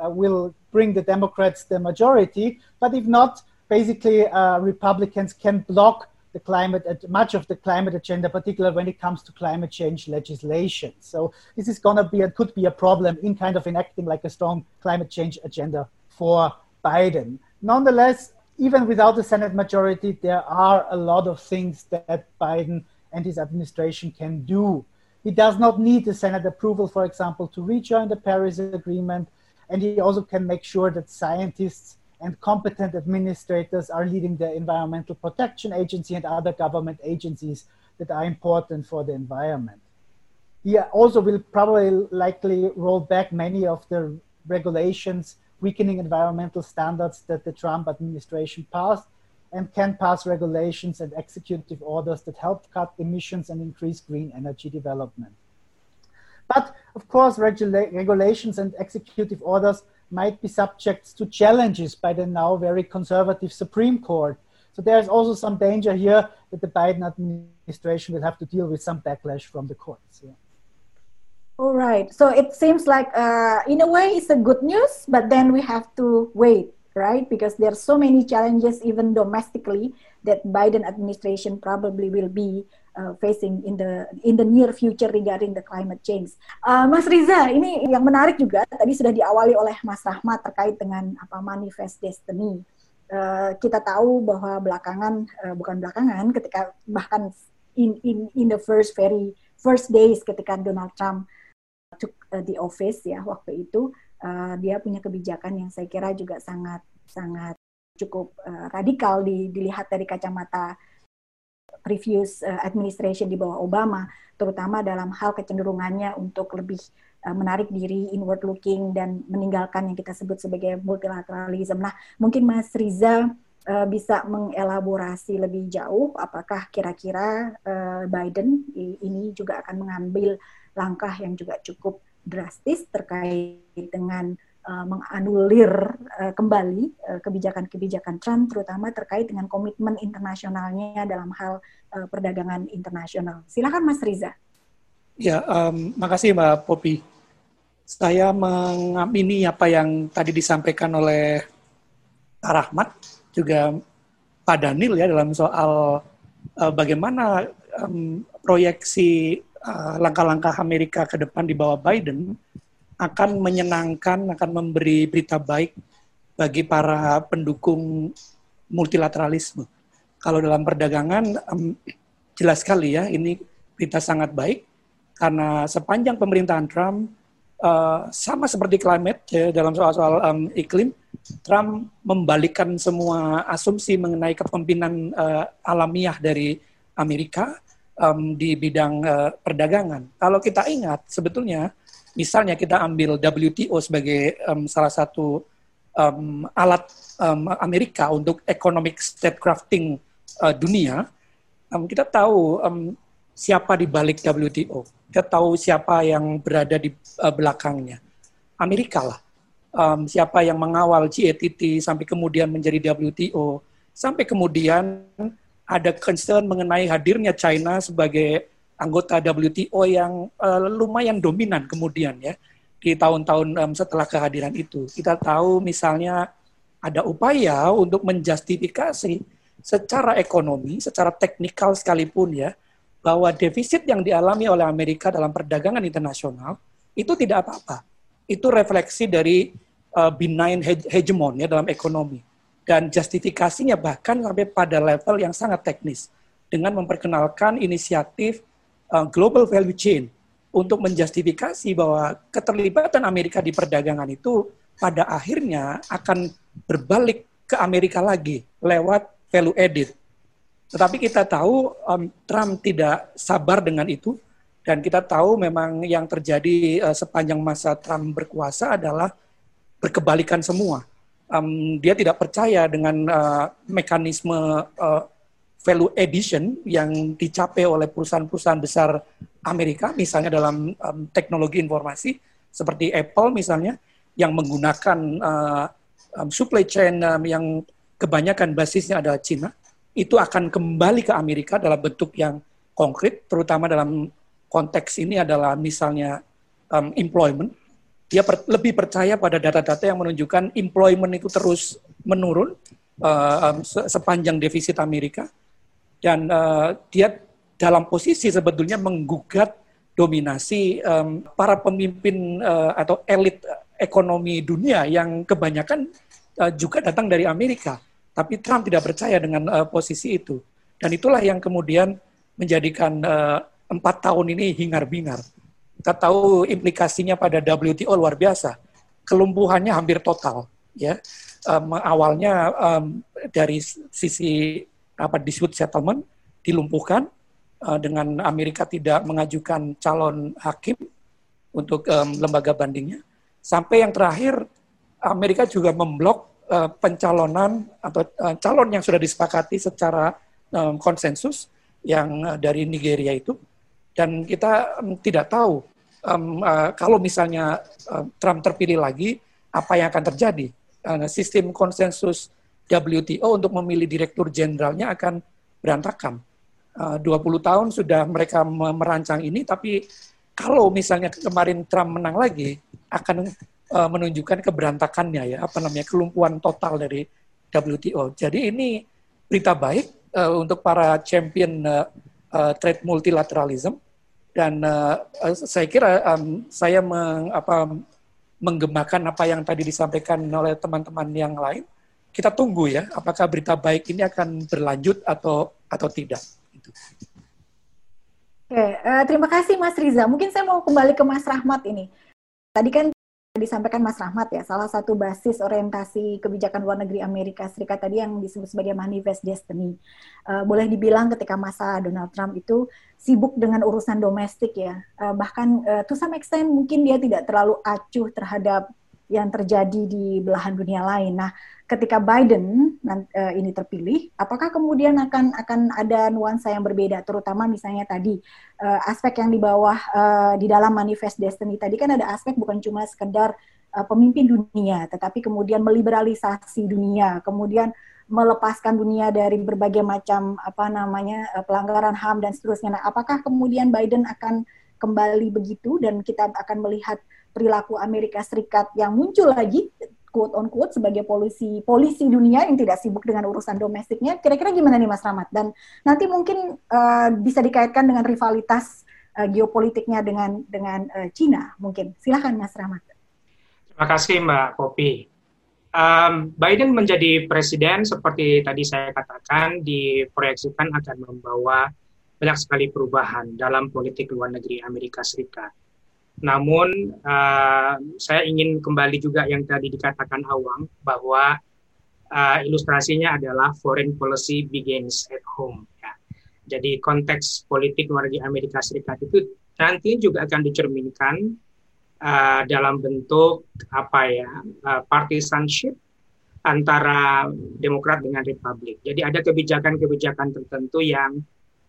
uh, will bring the Democrats the majority. But if not, basically uh, Republicans can block the climate much of the climate agenda, particularly when it comes to climate change legislation. So this is going to be and could be a problem in kind of enacting like a strong climate change agenda for Biden. Nonetheless, even without the Senate majority, there are a lot of things that Biden and his administration can do. He does not need the Senate approval, for example, to rejoin the Paris Agreement. And he also can make sure that scientists and competent administrators are leading the Environmental Protection Agency and other government agencies that are important for the environment. He also will probably likely roll back many of the regulations weakening environmental standards that the Trump administration passed and can pass regulations and executive orders that help cut emissions and increase green energy development. But of course, regula- regulations and executive orders might be subject to challenges by the now very conservative Supreme Court. So there's also some danger here that the Biden administration will have to deal with some backlash from the courts. Yeah. All right. So it seems like, uh, in a way, it's a good news, but then we have to wait, right? Because there are so many challenges, even domestically, that Biden administration probably will be uh, facing in the in the near future regarding the climate change. Uh, Mas Riza, ini yang menarik juga tadi sudah diawali oleh Mas Rahmat terkait dengan apa manifest destiny. Uh, kita tahu bahwa belakangan uh, bukan belakangan ketika bahkan in in in the first very first days ketika Donald Trump took uh, the office ya waktu itu uh, dia punya kebijakan yang saya kira juga sangat sangat cukup uh, radikal di, dilihat dari kacamata previous uh, administration di bawah Obama terutama dalam hal kecenderungannya untuk lebih menarik diri inward looking dan meninggalkan yang kita sebut sebagai multilateralism. Nah, mungkin Mas Riza uh, bisa mengelaborasi lebih jauh apakah kira-kira uh, Biden ini juga akan mengambil langkah yang juga cukup drastis terkait dengan uh, menganulir uh, kembali uh, kebijakan-kebijakan Trump, terutama terkait dengan komitmen internasionalnya dalam hal uh, perdagangan internasional. Silakan Mas Riza. Ya, um, makasih Mbak Popi. Saya mengamini apa yang tadi disampaikan oleh Pak Rahmat, juga Pak Daniel ya dalam soal uh, bagaimana um, proyeksi langkah-langkah uh, Amerika ke depan di bawah Biden akan menyenangkan, akan memberi berita baik bagi para pendukung multilateralisme. Kalau dalam perdagangan um, jelas sekali ya ini berita sangat baik karena sepanjang pemerintahan Trump uh, sama seperti climate ya, dalam soal-soal um, iklim, Trump membalikkan semua asumsi mengenai kepemimpinan uh, alamiah dari Amerika um, di bidang uh, perdagangan. Kalau kita ingat, sebetulnya misalnya kita ambil WTO sebagai um, salah satu um, alat um, Amerika untuk economic statecrafting uh, dunia, um, kita tahu um, siapa di balik WTO. Kita tahu siapa yang berada di uh, belakangnya. Amerika lah. Um, siapa yang mengawal GATT sampai kemudian menjadi WTO, sampai kemudian ada concern mengenai hadirnya China sebagai anggota WTO yang uh, lumayan dominan kemudian ya di tahun-tahun um, setelah kehadiran itu. Kita tahu misalnya ada upaya untuk menjustifikasi secara ekonomi, secara teknikal sekalipun ya, bahwa defisit yang dialami oleh Amerika dalam perdagangan internasional itu tidak apa-apa. Itu refleksi dari uh, benign hegemon ya dalam ekonomi dan justifikasinya bahkan sampai pada level yang sangat teknis dengan memperkenalkan inisiatif uh, global value chain untuk menjustifikasi bahwa keterlibatan Amerika di perdagangan itu pada akhirnya akan berbalik ke Amerika lagi lewat value added. Tetapi kita tahu um, Trump tidak sabar dengan itu dan kita tahu memang yang terjadi uh, sepanjang masa Trump berkuasa adalah berkebalikan semua um, dia tidak percaya dengan uh, mekanisme uh, value addition yang dicapai oleh perusahaan-perusahaan besar Amerika, misalnya dalam um, teknologi informasi seperti Apple misalnya, yang menggunakan uh, um, supply chain um, yang kebanyakan basisnya adalah Cina, itu akan kembali ke Amerika dalam bentuk yang konkret, terutama dalam konteks ini adalah misalnya um, employment, dia per, lebih percaya pada data-data yang menunjukkan employment itu terus menurun uh, um, sepanjang defisit Amerika dan uh, dia dalam posisi sebetulnya menggugat dominasi um, para pemimpin uh, atau elit ekonomi dunia yang kebanyakan uh, juga datang dari Amerika Tapi Trump tidak percaya dengan uh, posisi itu. Dan itulah yang kemudian menjadikan empat tahun ini hingar-bingar. Kita tahu implikasinya pada WTO luar biasa. Kelumpuhannya hampir total. ya um, Awalnya um, dari sisi apa dispute settlement dilumpuhkan uh, dengan Amerika tidak mengajukan calon hakim untuk um, lembaga bandingnya. Sampai yang terakhir Amerika juga memblok uh, pencalonan atau uh, calon yang sudah disepakati secara um, konsensus yang uh, dari Nigeria itu dan kita um, tidak tahu um, uh, kalau misalnya uh, Trump terpilih lagi apa yang akan terjadi uh, sistem konsensus WTO untuk memilih direktur jenderalnya akan berantakan. Uh, 20 tahun sudah mereka merancang ini, tapi kalau misalnya kemarin Trump menang lagi, akan uh, menunjukkan keberantakannya ya apa namanya kelumpuhan total dari WTO. Jadi ini berita baik uh, untuk para champion trade multilateralism dan saya kira saya meng, apa, menggemakan apa yang tadi disampaikan oleh teman-teman yang lain. Kita tunggu ya, apakah berita baik ini akan berlanjut atau atau tidak. Oke, uh, terima kasih Mas Riza. Mungkin saya mau kembali ke Mas Rahmat ini. Tadi kan disampaikan Mas Rahmat ya, salah satu basis orientasi kebijakan luar negeri Amerika Serikat tadi yang disebut sebagai manifest destiny. Uh, boleh dibilang ketika masa Donald Trump itu sibuk dengan urusan domestik ya, uh, bahkan uh, to some extent mungkin dia tidak terlalu acuh terhadap yang terjadi di belahan dunia lain. Nah, ketika Biden uh, ini terpilih, apakah kemudian akan akan ada nuansa yang berbeda, terutama misalnya tadi uh, aspek yang di bawah uh, di dalam manifest destiny tadi kan ada aspek bukan cuma sekedar pemimpin dunia, tetapi kemudian meliberalisasi dunia, kemudian melepaskan dunia dari berbagai macam apa namanya pelanggaran HAM dan seterusnya. Nah, apakah kemudian Biden akan kembali begitu dan kita akan melihat perilaku Amerika Serikat yang muncul lagi quote on quote sebagai polisi polisi dunia yang tidak sibuk dengan urusan domestiknya kira-kira gimana nih Mas Rahmat? Dan nanti mungkin uh, bisa dikaitkan dengan rivalitas uh, geopolitiknya dengan dengan uh, Cina mungkin. Silahkan Mas Rahmat. Terima kasih Mbak Popi um, Biden menjadi presiden seperti tadi saya katakan diproyeksikan akan membawa banyak sekali perubahan dalam politik luar negeri Amerika Serikat namun uh, saya ingin kembali juga yang tadi dikatakan Awang bahwa uh, ilustrasinya adalah foreign policy begins at home. Ya. Jadi konteks politik negeri Amerika Serikat itu nanti juga akan dicerminkan uh, dalam bentuk apa ya uh, partisanship antara Demokrat dengan Republik. Jadi ada kebijakan-kebijakan tertentu yang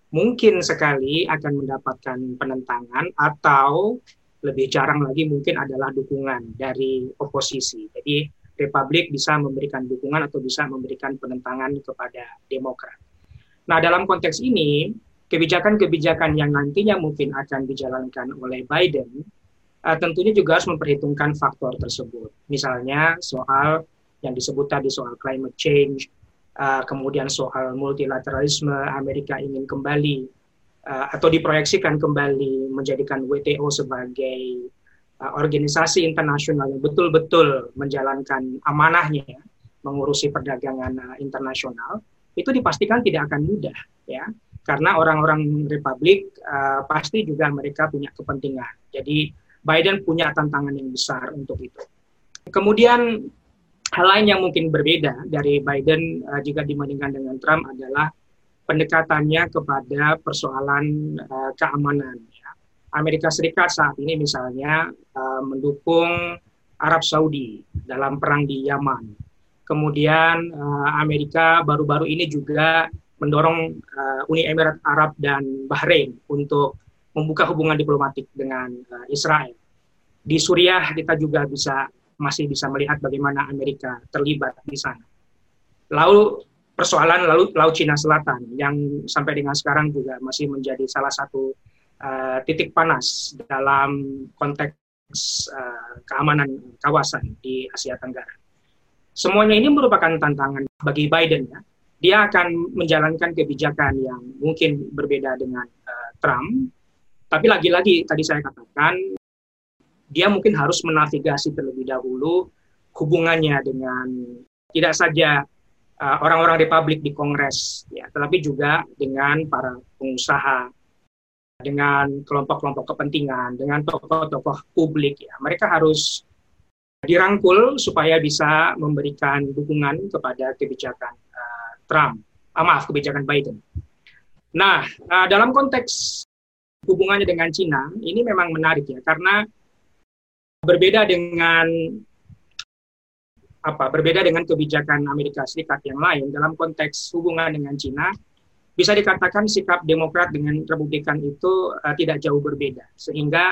mungkin sekali akan mendapatkan penentangan atau lebih jarang lagi mungkin adalah dukungan dari oposisi. Jadi Republik bisa memberikan dukungan atau bisa memberikan penentangan kepada Demokrat. Nah, dalam konteks ini, kebijakan-kebijakan yang nantinya mungkin akan dijalankan oleh Biden uh, tentunya juga harus memperhitungkan faktor tersebut. Misalnya soal yang disebut tadi soal climate change, uh, kemudian soal multilateralisme, Amerika ingin kembali uh, atau diproyeksikan kembali menjadikan WTO sebagai uh, organisasi internasional yang betul-betul menjalankan amanahnya mengurusi perdagangan uh, internasional itu dipastikan tidak akan mudah ya. Karena orang-orang Republik uh, pasti juga mereka punya kepentingan. Jadi Biden punya tantangan yang besar untuk itu. Kemudian hal lain yang mungkin berbeda dari Biden uh, jika dibandingkan dengan Trump adalah pendekatannya kepada persoalan uh, keamanan. Ya. Amerika Serikat saat ini misalnya uh, mendukung Arab Saudi dalam perang di Yaman. Kemudian uh, Amerika baru-baru ini juga mendorong uh, Uni Emirat Arab dan Bahrain untuk membuka hubungan diplomatik dengan uh, Israel. Di Suriah kita juga bisa masih bisa melihat bagaimana Amerika terlibat di sana. Lalu persoalan laut Laut Cina Selatan yang sampai dengan sekarang juga masih menjadi salah satu uh, titik panas dalam konteks uh, keamanan kawasan di Asia Tenggara. Semuanya ini merupakan tantangan bagi Biden ya. Dia akan menjalankan kebijakan yang mungkin berbeda dengan uh, Trump, tapi lagi-lagi tadi saya katakan dia mungkin harus menavigasi terlebih dahulu hubungannya dengan tidak saja uh, orang-orang Republik di Kongres, ya, tetapi juga dengan para pengusaha, dengan kelompok-kelompok kepentingan, dengan tokoh-tokoh publik. Ya, mereka harus dirangkul supaya bisa memberikan dukungan kepada kebijakan uh, Trump, uh, maaf kebijakan Biden. Nah, uh, dalam konteks hubungannya dengan Cina ini memang menarik ya karena berbeda dengan apa berbeda dengan kebijakan Amerika Serikat yang lain dalam konteks hubungan dengan Cina bisa dikatakan sikap Demokrat dengan Republikan itu uh, tidak jauh berbeda sehingga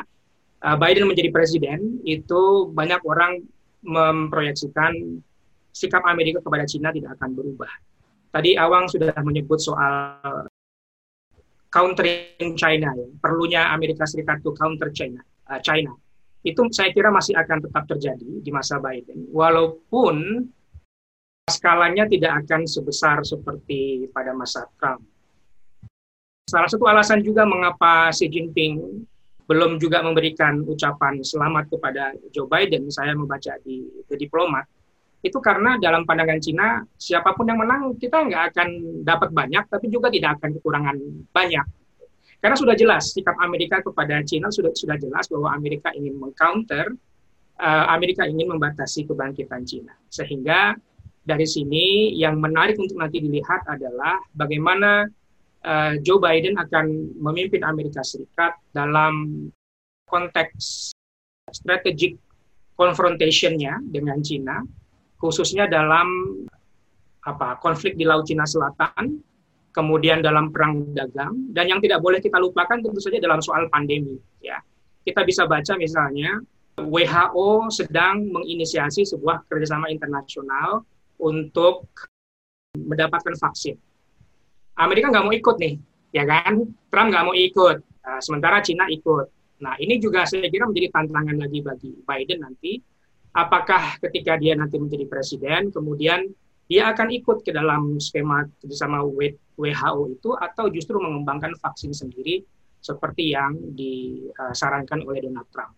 uh, Biden menjadi presiden itu banyak orang memproyeksikan sikap Amerika kepada Cina tidak akan berubah. Tadi Awang sudah menyebut soal countering China ya, perlunya Amerika Serikat untuk counter China, uh, China itu saya kira masih akan tetap terjadi di masa Biden, walaupun skalanya tidak akan sebesar seperti pada masa Trump. Salah satu alasan juga mengapa Xi Jinping belum juga memberikan ucapan selamat kepada Joe Biden, saya membaca di The Diplomat, itu karena dalam pandangan Cina, siapa pun yang menang, kita nggak akan dapat banyak, tapi juga tidak akan kekurangan banyak. Karena sudah jelas sikap Amerika kepada China sudah sudah jelas bahwa Amerika ingin mengcounter, uh, Amerika ingin membatasi kebangkitan China. Sehingga dari sini yang menarik untuk nanti dilihat adalah bagaimana uh, Joe Biden akan memimpin Amerika Serikat dalam konteks strategic confrontation-nya dengan China, khususnya dalam apa konflik di Laut Cina Selatan kemudian dalam perang dagang, dan yang tidak boleh kita lupakan tentu saja dalam soal pandemi. Ya, kita bisa baca misalnya WHO sedang menginisiasi sebuah kerjasama internasional untuk mendapatkan vaksin. Amerika nggak mau ikut nih, ya kan? Trump nggak mau ikut, nah, sementara Cina ikut. Nah, ini juga saya kira menjadi tantangan lagi bagi Biden nanti. Apakah ketika dia nanti menjadi presiden, kemudian dia akan ikut ke dalam skema kerjasama WHO itu atau justru mengembangkan vaksin sendiri seperti yang disarankan oleh Donald Trump.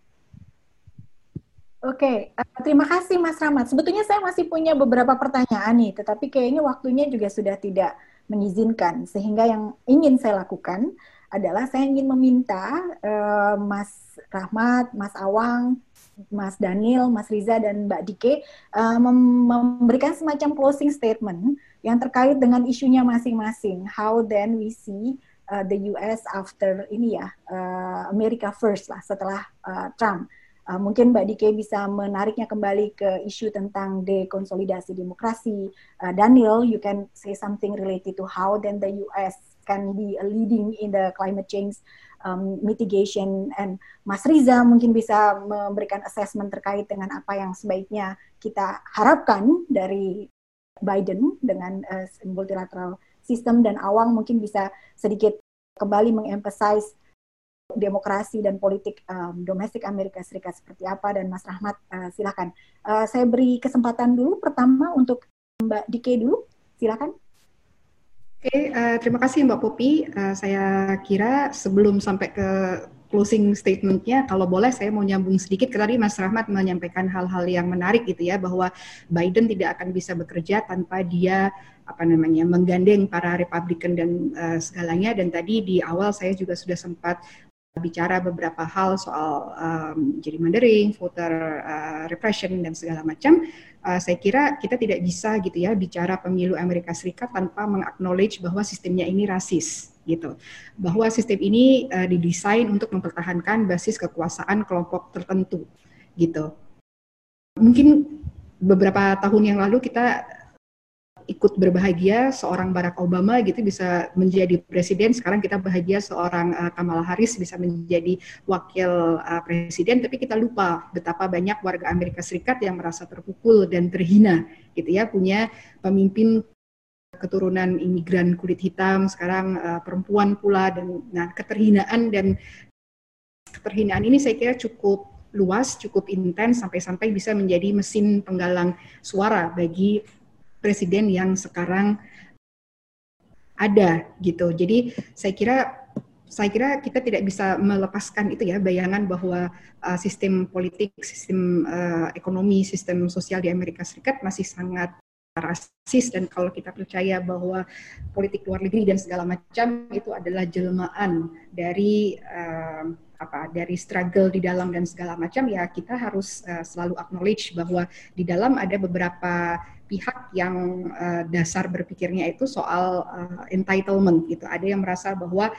Oke, uh, terima kasih Mas Rahmat. Sebetulnya saya masih punya beberapa pertanyaan nih, tetapi kayaknya waktunya juga sudah tidak mengizinkan. Sehingga yang ingin saya lakukan adalah saya ingin meminta uh, Mas Rahmat, Mas Awang, Mas Daniel, Mas Riza, dan Mbak Dike uh, memberikan semacam closing statement yang terkait dengan isunya masing-masing. How then we see uh, the US after ini ya, uh, America first lah setelah uh, Trump. Uh, mungkin Mbak Dike bisa menariknya kembali ke isu tentang dekonsolidasi demokrasi. Uh, Daniel, you can say something related to how then the US can be leading in the climate change um, mitigation and Mas Riza mungkin bisa memberikan assessment terkait dengan apa yang sebaiknya kita harapkan dari Biden dengan uh, multilateral system dan Awang mungkin bisa sedikit kembali mengemphasize demokrasi dan politik um, domestik Amerika Serikat seperti apa dan Mas Rahmat uh, silakan. Uh, saya beri kesempatan dulu pertama untuk Mbak Dike dulu, silakan. Oke, uh, terima kasih Mbak Popi. Uh, saya kira sebelum sampai ke closing statementnya, kalau boleh saya mau nyambung sedikit. Tadi Mas Rahmat menyampaikan hal-hal yang menarik gitu ya, bahwa Biden tidak akan bisa bekerja tanpa dia apa namanya menggandeng para Republikan dan uh, segalanya. Dan tadi di awal saya juga sudah sempat bicara beberapa hal soal um, gerrymandering, voter uh, repression dan segala macam uh, saya kira kita tidak bisa gitu ya bicara pemilu Amerika Serikat tanpa mengaknowledge bahwa sistemnya ini rasis gitu. Bahwa sistem ini uh, didesain untuk mempertahankan basis kekuasaan kelompok tertentu gitu. Mungkin beberapa tahun yang lalu kita ikut berbahagia seorang Barack Obama gitu bisa menjadi presiden. Sekarang kita bahagia seorang uh, Kamala Harris bisa menjadi wakil uh, presiden, tapi kita lupa betapa banyak warga Amerika Serikat yang merasa terpukul dan terhina gitu ya punya pemimpin keturunan imigran kulit hitam sekarang uh, perempuan pula dan nah keterhinaan dan keterhinaan ini saya kira cukup luas, cukup intens sampai-sampai bisa menjadi mesin penggalang suara bagi presiden yang sekarang ada gitu. Jadi saya kira saya kira kita tidak bisa melepaskan itu ya bayangan bahwa uh, sistem politik, sistem uh, ekonomi, sistem sosial di Amerika Serikat masih sangat rasis dan kalau kita percaya bahwa politik luar negeri dan segala macam itu adalah jelmaan dari uh, apa dari struggle di dalam dan segala macam ya kita harus uh, selalu acknowledge bahwa di dalam ada beberapa pihak yang uh, dasar berpikirnya itu soal uh, entitlement gitu. Ada yang merasa bahwa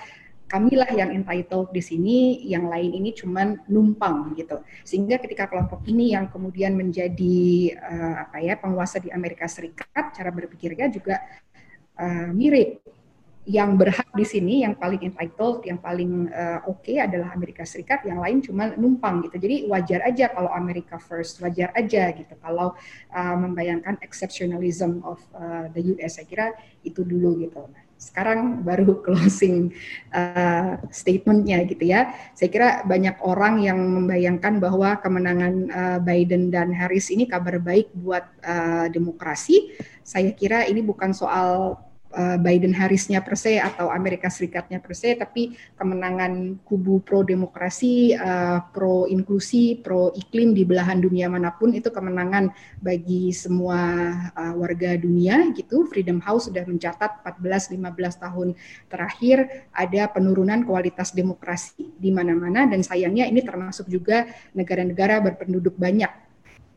kamilah yang entitled di sini, yang lain ini cuman numpang gitu. Sehingga ketika kelompok ini yang kemudian menjadi uh, apa ya penguasa di Amerika Serikat, cara berpikirnya juga uh, mirip yang berhak di sini, yang paling entitled, yang paling uh, oke okay adalah Amerika Serikat, yang lain cuma numpang gitu. Jadi wajar aja kalau Amerika first, wajar aja gitu. Kalau uh, membayangkan exceptionalism of uh, the US, saya kira itu dulu gitu. Nah, sekarang baru closing uh, statementnya gitu ya. Saya kira banyak orang yang membayangkan bahwa kemenangan uh, Biden dan Harris ini kabar baik buat uh, demokrasi. Saya kira ini bukan soal Eh, Biden Harrisnya per se atau Amerika Serikatnya per se, tapi kemenangan kubu pro demokrasi, uh, pro inklusi, pro iklim di belahan dunia mana pun itu kemenangan bagi semua uh, warga dunia gitu. Freedom House sudah mencatat 14-15 tahun terakhir ada penurunan kualitas demokrasi di mana-mana dan sayangnya ini termasuk juga negara-negara berpenduduk banyak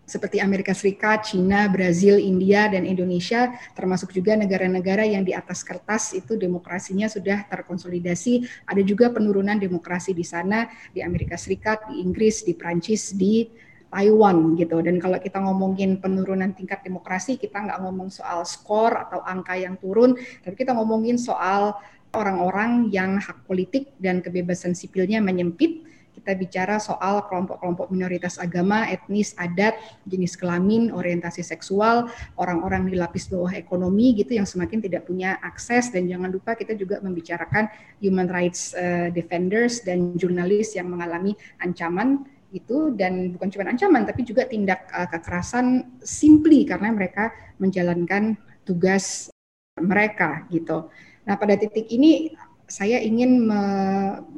seperti Amerika Serikat, China, Brazil, India, dan Indonesia, termasuk juga negara-negara yang di atas kertas itu demokrasinya sudah terkonsolidasi. Ada juga penurunan demokrasi di sana, di Amerika Serikat, di Inggris, di Prancis, di Taiwan gitu. Dan kalau kita ngomongin penurunan tingkat demokrasi, kita nggak ngomong soal skor atau angka yang turun, tapi kita ngomongin soal orang-orang yang hak politik dan kebebasan sipilnya menyempit, kita bicara soal kelompok-kelompok minoritas agama, etnis, adat, jenis kelamin, orientasi seksual, orang-orang di lapis bawah ekonomi gitu yang semakin tidak punya akses dan jangan lupa kita juga membicarakan human rights uh, defenders dan jurnalis yang mengalami ancaman itu dan bukan cuma ancaman tapi juga tindak uh, kekerasan simply karena mereka menjalankan tugas mereka gitu. Nah, pada titik ini saya ingin me,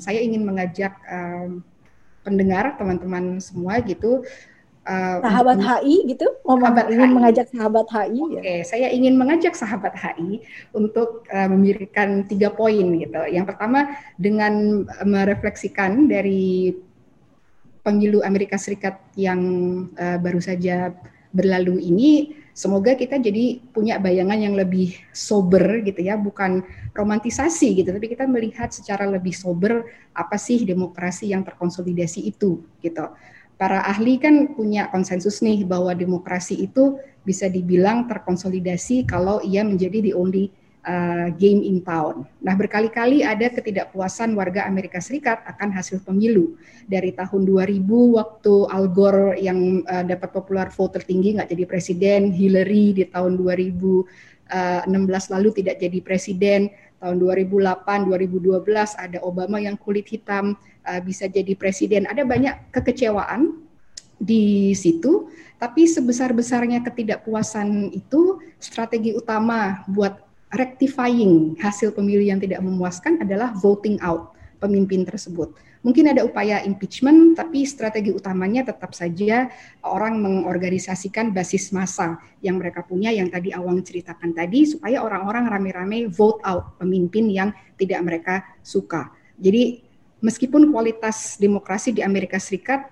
saya ingin mengajak um, pendengar teman-teman semua gitu uh, sahabat untuk, HI gitu mau sahabat ingin HI. mengajak sahabat HI Oke, okay, ya. saya ingin mengajak sahabat HI untuk uh, memberikan tiga poin gitu. Yang pertama dengan merefleksikan dari pemilu Amerika Serikat yang uh, baru saja berlalu ini semoga kita jadi punya bayangan yang lebih sober gitu ya, bukan romantisasi gitu, tapi kita melihat secara lebih sober apa sih demokrasi yang terkonsolidasi itu gitu. Para ahli kan punya konsensus nih bahwa demokrasi itu bisa dibilang terkonsolidasi kalau ia menjadi the only uh, game in town. Nah, berkali-kali ada ketidakpuasan warga Amerika Serikat akan hasil pemilu. Dari tahun 2000 waktu Al Gore yang uh, dapat popular vote tertinggi nggak jadi presiden, Hillary di tahun 2016 uh, lalu tidak jadi presiden, tahun 2008, 2012 ada Obama yang kulit hitam uh, bisa jadi presiden. Ada banyak kekecewaan di situ, tapi sebesar-besarnya ketidakpuasan itu strategi utama buat rectifying hasil pemilu yang tidak memuaskan adalah voting out pemimpin tersebut. Mungkin ada upaya impeachment, tapi strategi utamanya tetap saja orang mengorganisasikan basis massa yang mereka punya, yang tadi Awang ceritakan tadi, supaya orang-orang rame-rame vote out pemimpin yang tidak mereka suka. Jadi meskipun kualitas demokrasi di Amerika Serikat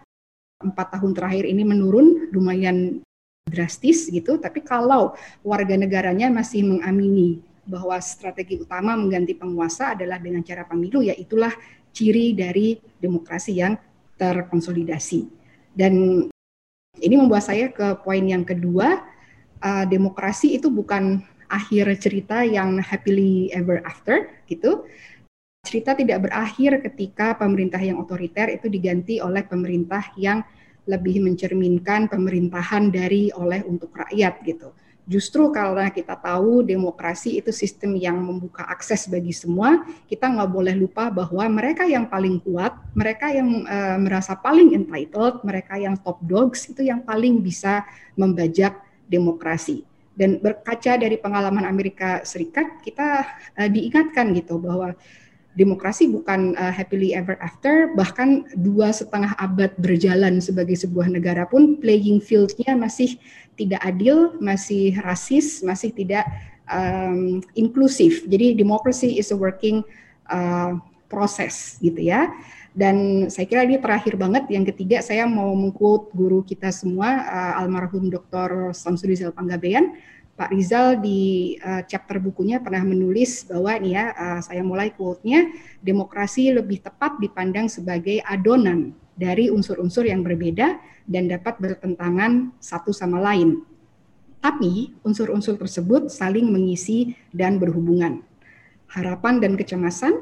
empat tahun terakhir ini menurun lumayan drastis gitu, tapi kalau warga negaranya masih mengamini bahwa strategi utama mengganti penguasa adalah dengan cara pemilu, ya itulah ciri dari demokrasi yang terkonsolidasi. Dan ini membuat saya ke poin yang kedua, uh, demokrasi itu bukan akhir cerita yang happily ever after gitu. Cerita tidak berakhir ketika pemerintah yang otoriter itu diganti oleh pemerintah yang lebih mencerminkan pemerintahan dari oleh untuk rakyat gitu. Justru karena kita tahu demokrasi itu sistem yang membuka akses bagi semua, kita nggak boleh lupa bahwa mereka yang paling kuat, mereka yang uh, merasa paling entitled, mereka yang top dogs itu yang paling bisa membajak demokrasi. Dan berkaca dari pengalaman Amerika Serikat, kita uh, diingatkan gitu bahwa demokrasi bukan uh, happily ever after, bahkan dua setengah abad berjalan sebagai sebuah negara pun playing field-nya masih tidak adil, masih rasis, masih tidak um, inklusif. Jadi demokrasi is a working uh, process gitu ya. Dan saya kira ini terakhir banget. Yang ketiga saya mau mengquote guru kita semua uh, almarhum Dr. Samsudin Panggabean Pak Rizal di uh, chapter bukunya pernah menulis bahwa ini ya uh, saya mulai quote-nya demokrasi lebih tepat dipandang sebagai adonan dari unsur-unsur yang berbeda dan dapat bertentangan satu sama lain. Tapi unsur-unsur tersebut saling mengisi dan berhubungan. Harapan dan kecemasan,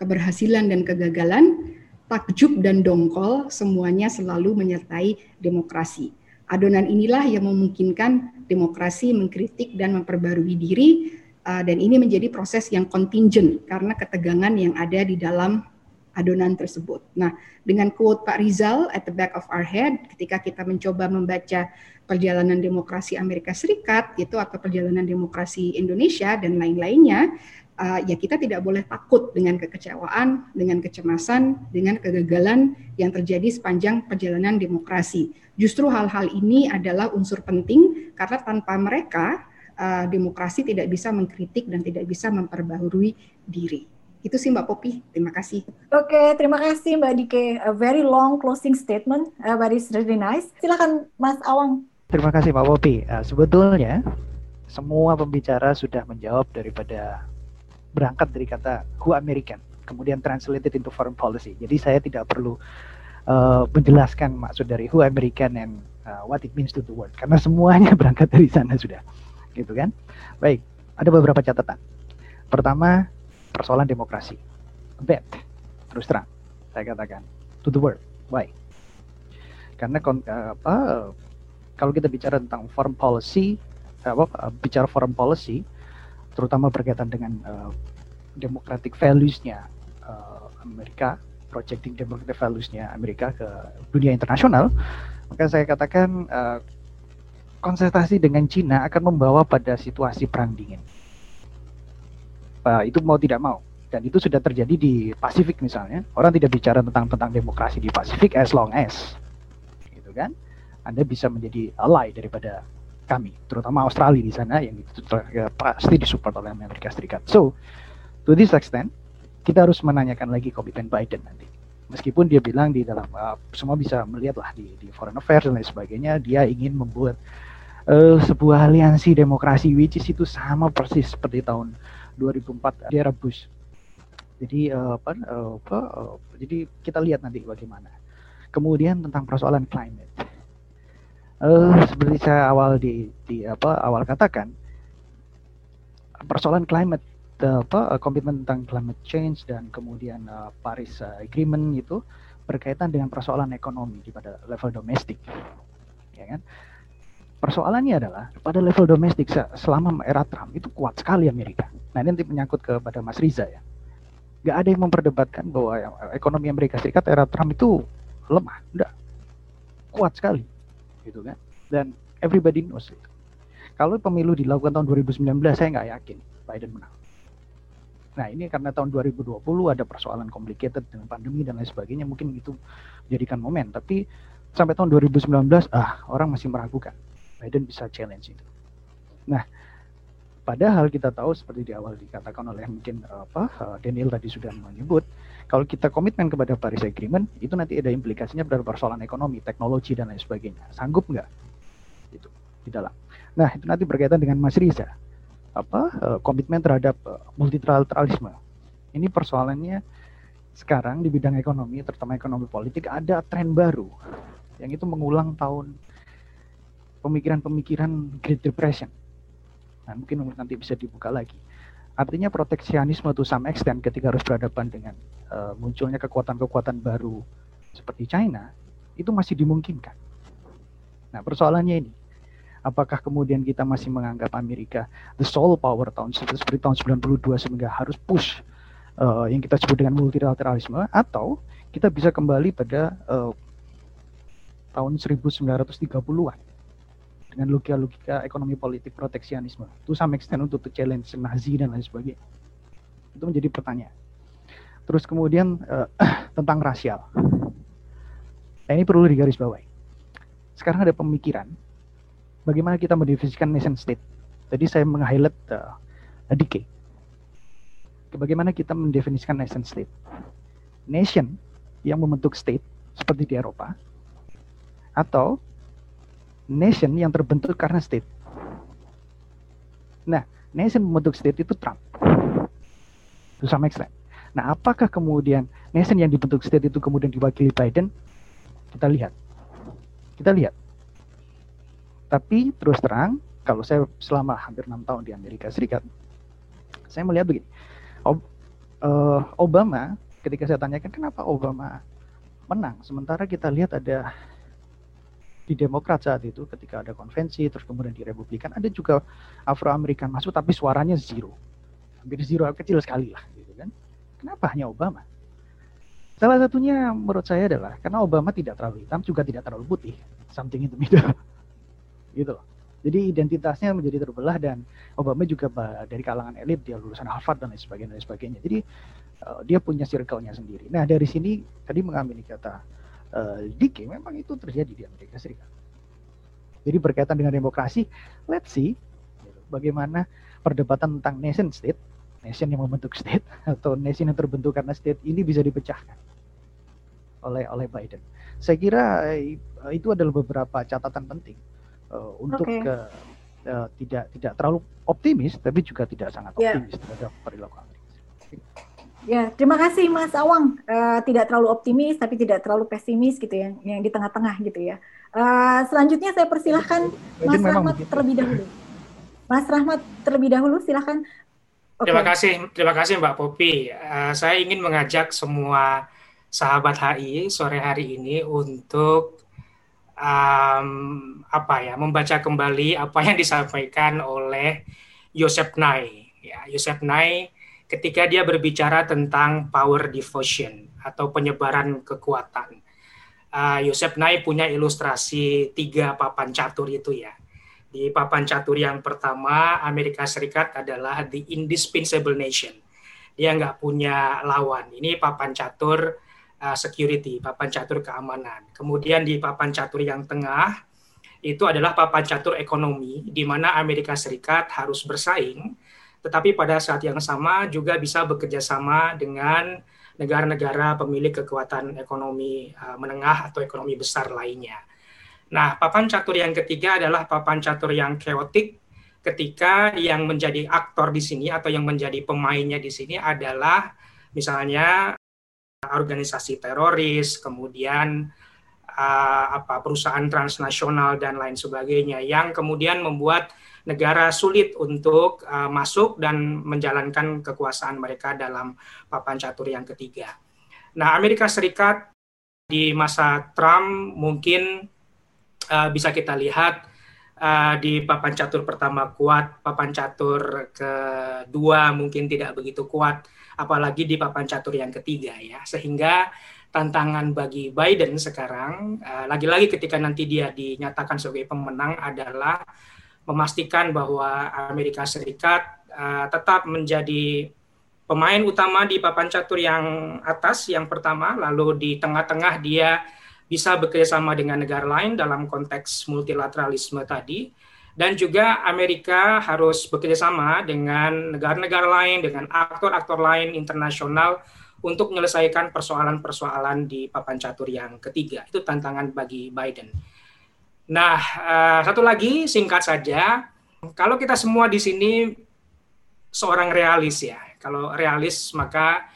keberhasilan dan kegagalan, takjub dan dongkol semuanya selalu menyertai demokrasi. Adonan inilah yang memungkinkan demokrasi mengkritik dan memperbarui diri uh, dan ini menjadi proses yang contingent karena ketegangan yang ada di dalam adonan tersebut. Nah, dengan quote Pak Rizal at the back of our head ketika kita mencoba membaca perjalanan demokrasi Amerika Serikat itu atau perjalanan demokrasi Indonesia dan lain-lainnya, uh, ya kita tidak boleh takut dengan kekecewaan, dengan kecemasan, dengan kegagalan yang terjadi sepanjang perjalanan demokrasi. Justru hal-hal ini adalah unsur penting karena tanpa mereka uh, demokrasi tidak bisa mengkritik dan tidak bisa memperbaharui diri. Itu sih Mbak Popi. Terima kasih. Oke, okay, terima kasih Mbak Dike. A very long closing statement, uh, but it's really nice. Silakan Mas Awang. Terima kasih Mbak Popi. Uh, sebetulnya semua pembicara sudah menjawab daripada berangkat dari kata who American, kemudian translated into foreign policy. Jadi saya tidak perlu uh, menjelaskan maksud dari who American and uh, what it means to the world, karena semuanya berangkat dari sana sudah, gitu kan? Baik, ada beberapa catatan. Pertama, persoalan demokrasi. Bet, terus terang, saya katakan to the world. Why? Karena uh, apa? Kalau kita bicara tentang foreign policy, apa? Uh, bicara foreign policy, terutama berkaitan dengan uh, democratic values-nya uh, Amerika, projecting democratic values-nya Amerika ke dunia internasional, maka saya katakan uh, konsentrasi dengan Cina akan membawa pada situasi perang dingin uh, itu mau tidak mau. Dan itu sudah terjadi di Pasifik misalnya. Orang tidak bicara tentang tentang demokrasi di Pasifik as long as gitu kan? Anda bisa menjadi ally daripada kami terutama Australia di sana yang itu ya, pasti disupport oleh Amerika Serikat. So to this extent kita harus menanyakan lagi komitmen Biden nanti. Meskipun dia bilang di dalam uh, semua bisa melihat lah di, di foreign affairs dan lain sebagainya dia ingin membuat uh, sebuah aliansi demokrasi which is itu sama persis seperti tahun 2004 di era Bush. Jadi uh, apa, uh, apa uh, jadi kita lihat nanti bagaimana. Kemudian tentang persoalan climate. Uh, seperti saya awal di, di apa awal katakan persoalan climate apa komitmen tentang climate change dan kemudian uh, Paris Agreement itu berkaitan dengan persoalan ekonomi di pada level domestik ya kan persoalannya adalah pada level domestik selama era Trump itu kuat sekali Amerika Nah ini nanti menyangkut kepada Mas Riza ya. Gak ada yang memperdebatkan bahwa ekonomi Amerika Serikat era Trump itu lemah, enggak. Kuat sekali, gitu kan. Dan everybody knows itu. Kalau pemilu dilakukan tahun 2019, saya nggak yakin Biden menang. Nah ini karena tahun 2020 ada persoalan complicated dengan pandemi dan lain sebagainya, mungkin itu jadikan momen. Tapi sampai tahun 2019, ah orang masih meragukan Biden bisa challenge itu. Nah Padahal kita tahu seperti di awal dikatakan oleh mungkin apa eh, Daniel tadi sudah menyebut, kalau kita komitmen kepada Paris Agreement itu nanti ada implikasinya pada persoalan ekonomi, teknologi dan lain sebagainya. Sanggup nggak? Itu di dalam. Nah itu nanti berkaitan dengan Mas Riza, apa eh, komitmen terhadap eh, multilateralisme. Ini persoalannya sekarang di bidang ekonomi, terutama ekonomi politik ada tren baru yang itu mengulang tahun pemikiran-pemikiran Great Depression Nah, mungkin nanti bisa dibuka lagi. Artinya proteksionisme to some extent ketika harus berhadapan dengan uh, munculnya kekuatan-kekuatan baru seperti China, itu masih dimungkinkan. Nah, persoalannya ini, apakah kemudian kita masih menganggap Amerika the sole power tahun seperti tahun 92 sehingga harus push uh, yang kita sebut dengan multilateralisme atau kita bisa kembali pada uh, tahun 1930-an dengan logika-logika ekonomi politik proteksionisme. Itu sama extent untuk challenge Nazi dan lain sebagainya. Itu menjadi pertanyaan. Terus kemudian uh, tentang rasial. Nah, ini perlu digarisbawahi. Sekarang ada pemikiran bagaimana kita mendefinisikan nation state. Tadi saya meng-highlight uh, decay. Bagaimana kita mendefinisikan nation state? Nation yang membentuk state seperti di Eropa atau nation yang terbentuk karena state. Nah, nation membentuk state itu Trump. To some extent. Nah, apakah kemudian nation yang dibentuk state itu kemudian diwakili Biden? Kita lihat. Kita lihat. Tapi terus terang, kalau saya selama hampir enam tahun di Amerika Serikat, saya melihat begini. Eh, Obama, ketika saya tanyakan kenapa Obama menang, sementara kita lihat ada di Demokrat saat itu ketika ada konvensi terus kemudian di Republikan ada juga Afro Amerikan masuk tapi suaranya zero. Hampir zero kecil sekali lah gitu kan. Kenapa hanya Obama? Salah satunya menurut saya adalah karena Obama tidak terlalu hitam juga tidak terlalu putih. Something in the middle. Gitu loh. Jadi identitasnya menjadi terbelah dan Obama juga dari kalangan elit dia lulusan Harvard dan lain sebagainya dan lain sebagainya. Jadi uh, dia punya circle-nya sendiri. Nah dari sini tadi mengambil kata uh, decay memang itu terjadi di Amerika Serikat. Jadi berkaitan dengan demokrasi, let's see bagaimana perdebatan tentang nation state, nation yang membentuk state atau nation yang terbentuk karena state ini bisa dipecahkan oleh oleh Biden. Saya kira uh, itu adalah beberapa catatan penting uh, untuk okay. uh, uh, tidak tidak terlalu optimis tapi juga tidak sangat ya. optimis yeah. terhadap perilaku Amerika. Ya, terima kasih Mas Awang. Uh, tidak terlalu optimis tapi tidak terlalu pesimis gitu ya, yang di tengah-tengah gitu ya. Uh, selanjutnya saya persilahkan Mas Rahmat terlebih dahulu. Mas Rahmat terlebih dahulu, silahkan. Okay. Terima kasih, terima kasih Mbak Popi. Uh, saya ingin mengajak semua sahabat HI sore hari ini untuk um, apa ya, membaca kembali apa yang disampaikan oleh Yosef Nai. Ya, Yosef Nai ketika dia berbicara tentang power devotion atau penyebaran kekuatan. Uh, Yosef Nai punya ilustrasi tiga papan catur itu ya. Di papan catur yang pertama, Amerika Serikat adalah the indispensable nation. Dia nggak punya lawan. Ini papan catur uh, security, papan catur keamanan. Kemudian di papan catur yang tengah, itu adalah papan catur ekonomi, di mana Amerika Serikat harus bersaing tetapi pada saat yang sama juga bisa bekerja sama dengan negara-negara pemilik kekuatan ekonomi uh, menengah atau ekonomi besar lainnya. Nah, papan catur yang ketiga adalah papan catur yang keotik ketika yang menjadi aktor di sini atau yang menjadi pemainnya di sini adalah misalnya organisasi teroris, kemudian uh, apa perusahaan transnasional dan lain sebagainya yang kemudian membuat negara sulit untuk uh, masuk dan menjalankan kekuasaan mereka dalam papan catur yang ketiga. Nah, Amerika Serikat di masa Trump mungkin uh, bisa kita lihat uh, di papan catur pertama kuat, papan catur kedua mungkin tidak begitu kuat, apalagi di papan catur yang ketiga ya. Sehingga tantangan bagi Biden sekarang, lagi-lagi uh, ketika nanti dia dinyatakan sebagai pemenang adalah memastikan bahwa Amerika Serikat uh, tetap menjadi pemain utama di papan catur yang atas yang pertama, lalu di tengah-tengah dia bisa bekerjasama dengan negara lain dalam konteks multilateralisme tadi, dan juga Amerika harus bekerjasama dengan negara-negara lain, dengan aktor-aktor lain internasional untuk menyelesaikan persoalan-persoalan di papan catur yang ketiga. Itu tantangan bagi Biden. Nah, uh, satu lagi singkat saja, kalau kita semua di sini seorang realis ya. Kalau realis maka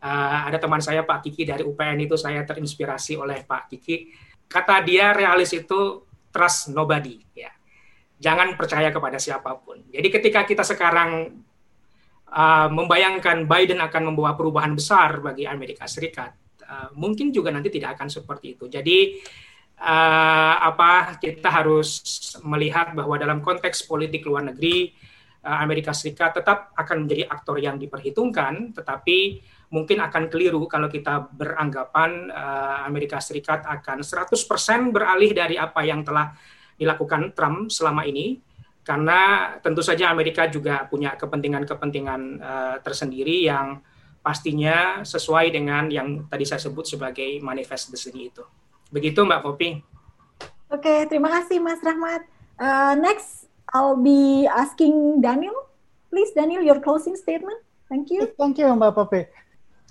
uh, ada teman saya Pak Kiki dari UPN itu saya terinspirasi oleh Pak Kiki. Kata dia realis itu trust nobody ya. Jangan percaya kepada siapa pun. Jadi ketika kita sekarang uh, membayangkan Biden akan membawa perubahan besar bagi Amerika Serikat, mungkin juga nanti tidak akan seperti itu. Jadi uh, apa kita harus melihat bahwa dalam konteks politik luar negeri uh, Amerika Serikat tetap akan menjadi aktor yang diperhitungkan, tetapi mungkin akan keliru kalau kita beranggapan uh, Amerika Serikat akan 100% beralih dari apa yang telah dilakukan Trump selama ini karena tentu saja Amerika juga punya kepentingan-kepentingan uh, tersendiri yang pastinya sesuai dengan yang tadi saya sebut sebagai manifest destiny itu. Begitu Mbak Popi. Oke, okay, terima kasih Mas Rahmat. Uh, next, I'll be asking Daniel. Please, Daniel, your closing statement. Thank you. Thank you, Mbak Popi.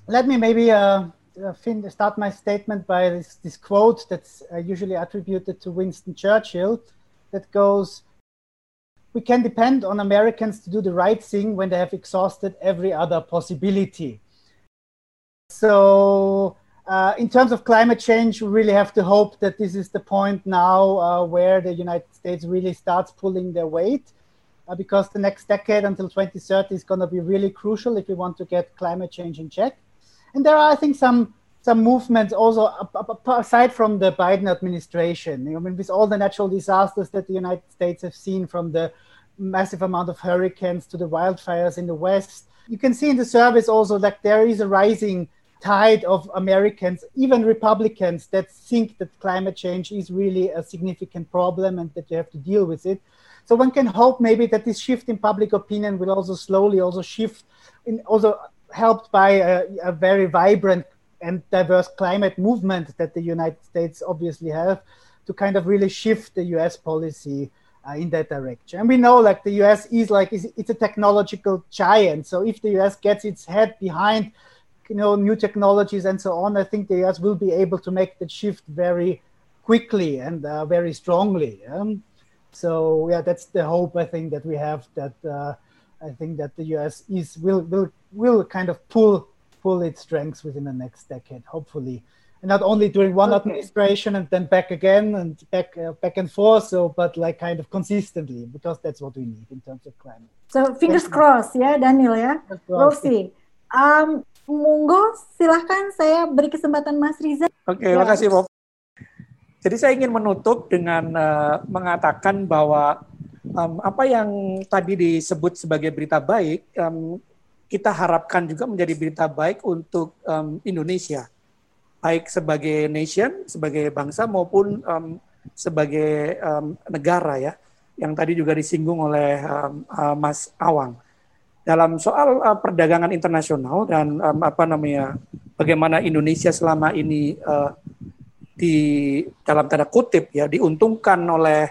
Let me maybe uh, uh start my statement by this, this quote that's uh, usually attributed to Winston Churchill that goes, we can depend on Americans to do the right thing when they have exhausted every other possibility. So, uh, in terms of climate change, we really have to hope that this is the point now uh, where the United States really starts pulling their weight, uh, because the next decade until 2030 is going to be really crucial if we want to get climate change in check. And there are, I think, some some movements also aside from the Biden administration. I mean, with all the natural disasters that the United States have seen, from the massive amount of hurricanes to the wildfires in the West, you can see in the service also that there is a rising tide of Americans, even Republicans, that think that climate change is really a significant problem and that you have to deal with it. So one can hope maybe that this shift in public opinion will also slowly also shift, in also helped by a, a very vibrant and diverse climate movement that the United States obviously have to kind of really shift the US policy uh, in that direction. And we know like the US is like it's a technological giant. So if the US gets its head behind you know new technologies and so on, I think the US will be able to make the shift very quickly and uh, very strongly. Um, so yeah, that's the hope I think that we have that uh, I think that the US is will will will kind of pull pull its strengths within the next decade, hopefully. And not only during one okay. administration and then back again and back uh, back and forth, so but like kind of consistently because that's what we need in terms of climate. So fingers crossed yeah, Daniel yeah, We'll see. Um, monggo silahkan saya beri kesempatan Mas Riza. Oke, okay, ya. makasih Bob. Jadi saya ingin menutup dengan uh, mengatakan bahwa um, apa yang tadi disebut sebagai berita baik um, kita harapkan juga menjadi berita baik untuk um, Indonesia, baik sebagai nation, sebagai bangsa maupun um, sebagai um, negara ya, yang tadi juga disinggung oleh um, uh, Mas Awang. Dalam soal uh, perdagangan internasional dan um, apa namanya, bagaimana Indonesia selama ini uh, di dalam tanda kutip ya diuntungkan oleh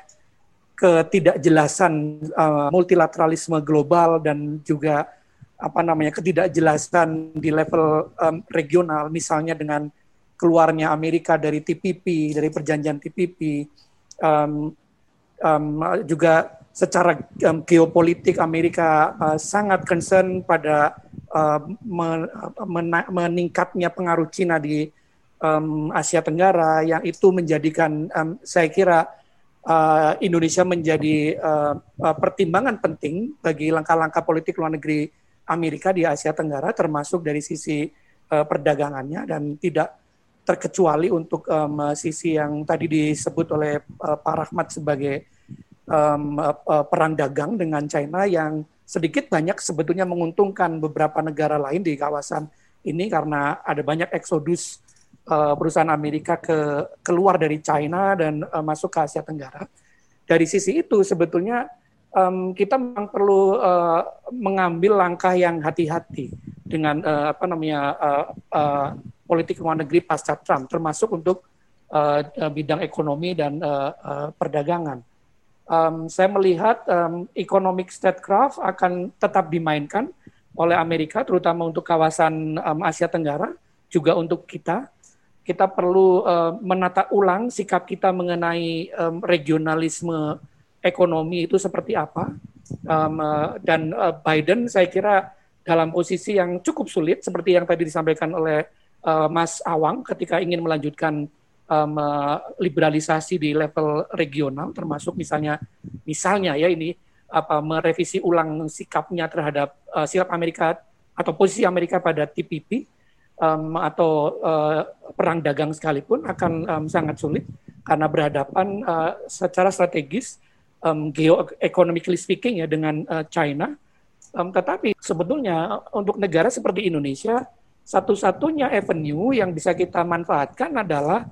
ketidakjelasan uh, multilateralisme global dan juga apa namanya ketidakjelasan di level um, regional. Misalnya dengan keluarnya Amerika dari TPP dari perjanjian TPP um, um, juga secara um, geopolitik Amerika uh, sangat concern pada uh, meningkatnya pengaruh Cina di um, Asia Tenggara yang itu menjadikan um, saya kira uh, Indonesia menjadi uh, pertimbangan penting bagi langkah-langkah politik luar negeri Amerika di Asia Tenggara termasuk dari sisi uh, perdagangannya dan tidak terkecuali untuk um, sisi yang tadi disebut oleh uh, Pak Rahmat sebagai um, perang dagang dengan China yang sedikit banyak sebetulnya menguntungkan beberapa negara lain di kawasan ini karena ada banyak eksodus uh, perusahaan Amerika ke keluar dari China dan uh, masuk ke Asia Tenggara. Dari sisi itu sebetulnya um, kita memang perlu uh, mengambil langkah yang hati-hati dengan uh, apa namanya uh, uh, politik luar negeri pasca Trump, termasuk untuk uh, bidang ekonomi dan uh, uh, perdagangan. Um, saya melihat um, economic statecraft akan tetap dimainkan oleh Amerika, terutama untuk kawasan um, Asia Tenggara, juga untuk kita. Kita perlu uh, menata ulang sikap kita mengenai um, regionalisme ekonomi itu seperti apa. Um, uh, dan uh, Biden saya kira dalam posisi yang cukup sulit seperti yang tadi disampaikan oleh uh, Mas Awang ketika ingin melanjutkan um, liberalisasi di level regional termasuk misalnya misalnya ya ini apa merevisi ulang sikapnya terhadap uh, sikap Amerika atau posisi Amerika pada TPP um, atau uh, perang dagang sekalipun akan um, sangat sulit karena berhadapan uh, secara strategis um, geoeconomically speaking ya dengan uh, China. Um, tetapi sebetulnya untuk negara seperti Indonesia satu-satunya avenue yang bisa kita manfaatkan adalah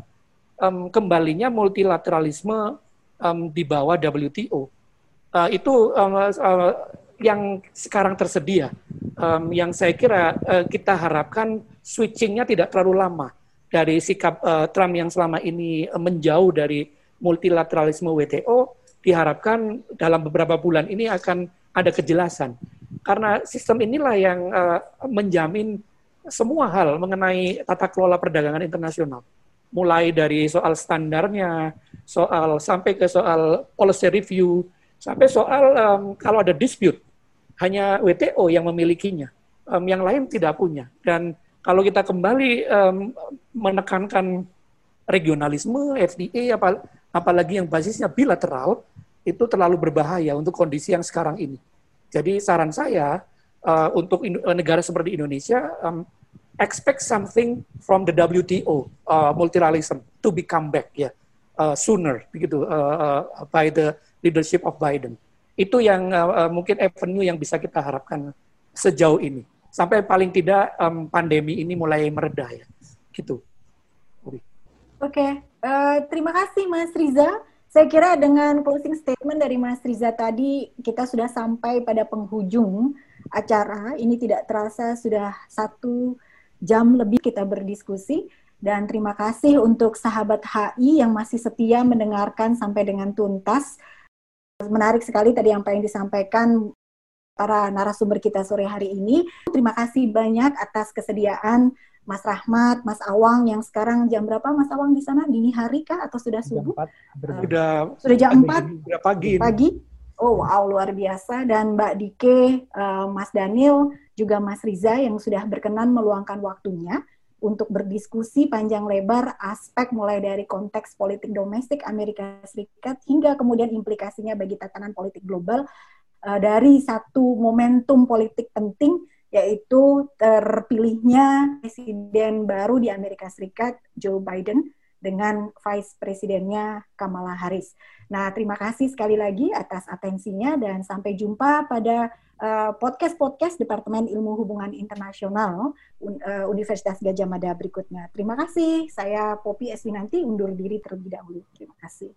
um, kembalinya multilateralisme um, di bawah WTO. Uh, itu um, uh, yang sekarang tersedia. um, yang saya kira uh, kita harapkan switchingnya tidak terlalu lama dari sikap uh, Trump yang selama ini uh, menjauh dari multilateralisme WTO diharapkan dalam beberapa bulan ini akan ada kejelasan karena sistem inilah yang uh, menjamin semua hal mengenai tata kelola perdagangan internasional mulai dari soal standarnya soal sampai ke soal policy review sampai soal um, kalau ada dispute hanya WTO yang memilikinya, um, yang lain tidak punya. Dan kalau kita kembali um, menekankan regionalisme, FTA, apal apalagi yang basisnya bilateral, itu terlalu berbahaya untuk kondisi yang sekarang ini. Jadi saran saya uh, untuk negara seperti Indonesia, um, expect something from the WTO uh, multilateralism to become back ya yeah, uh, sooner begitu uh, uh, by the leadership of Biden. Itu yang uh, mungkin avenue yang bisa kita harapkan sejauh ini. Sampai paling tidak um, pandemi ini mulai meredah ya. Gitu. Oke, okay. uh, terima kasih Mas Riza. Saya kira dengan closing statement dari Mas Riza tadi kita sudah sampai pada penghujung acara. Ini tidak terasa sudah satu jam lebih kita berdiskusi. Dan terima kasih untuk sahabat HI yang masih setia mendengarkan sampai dengan tuntas. Menarik sekali tadi apa yang disampaikan para narasumber kita sore hari ini. Terima kasih banyak atas kesediaan Mas Rahmat, Mas Awang yang sekarang jam berapa Mas Awang di sana? Dini hari kah atau sudah subuh? Jam 4, uh, sudah sudah jam 4 pagi. Pagi. Oh wow luar biasa dan Mbak Dike, uh, Mas Daniel, juga Mas Riza yang sudah berkenan meluangkan waktunya untuk berdiskusi panjang lebar aspek mulai dari konteks politik domestik Amerika Serikat hingga kemudian implikasinya bagi tatanan politik global uh, dari satu momentum politik penting yaitu terpilihnya presiden baru di Amerika Serikat Joe Biden dengan vice presidennya Kamala Harris. Nah, terima kasih sekali lagi atas atensinya dan sampai jumpa pada Eh, podcast-podcast Departemen Ilmu Hubungan Internasional uh, Universitas Gajah Mada berikutnya. Terima kasih. Saya Popi Eswinanti undur diri terlebih dahulu. Terima kasih.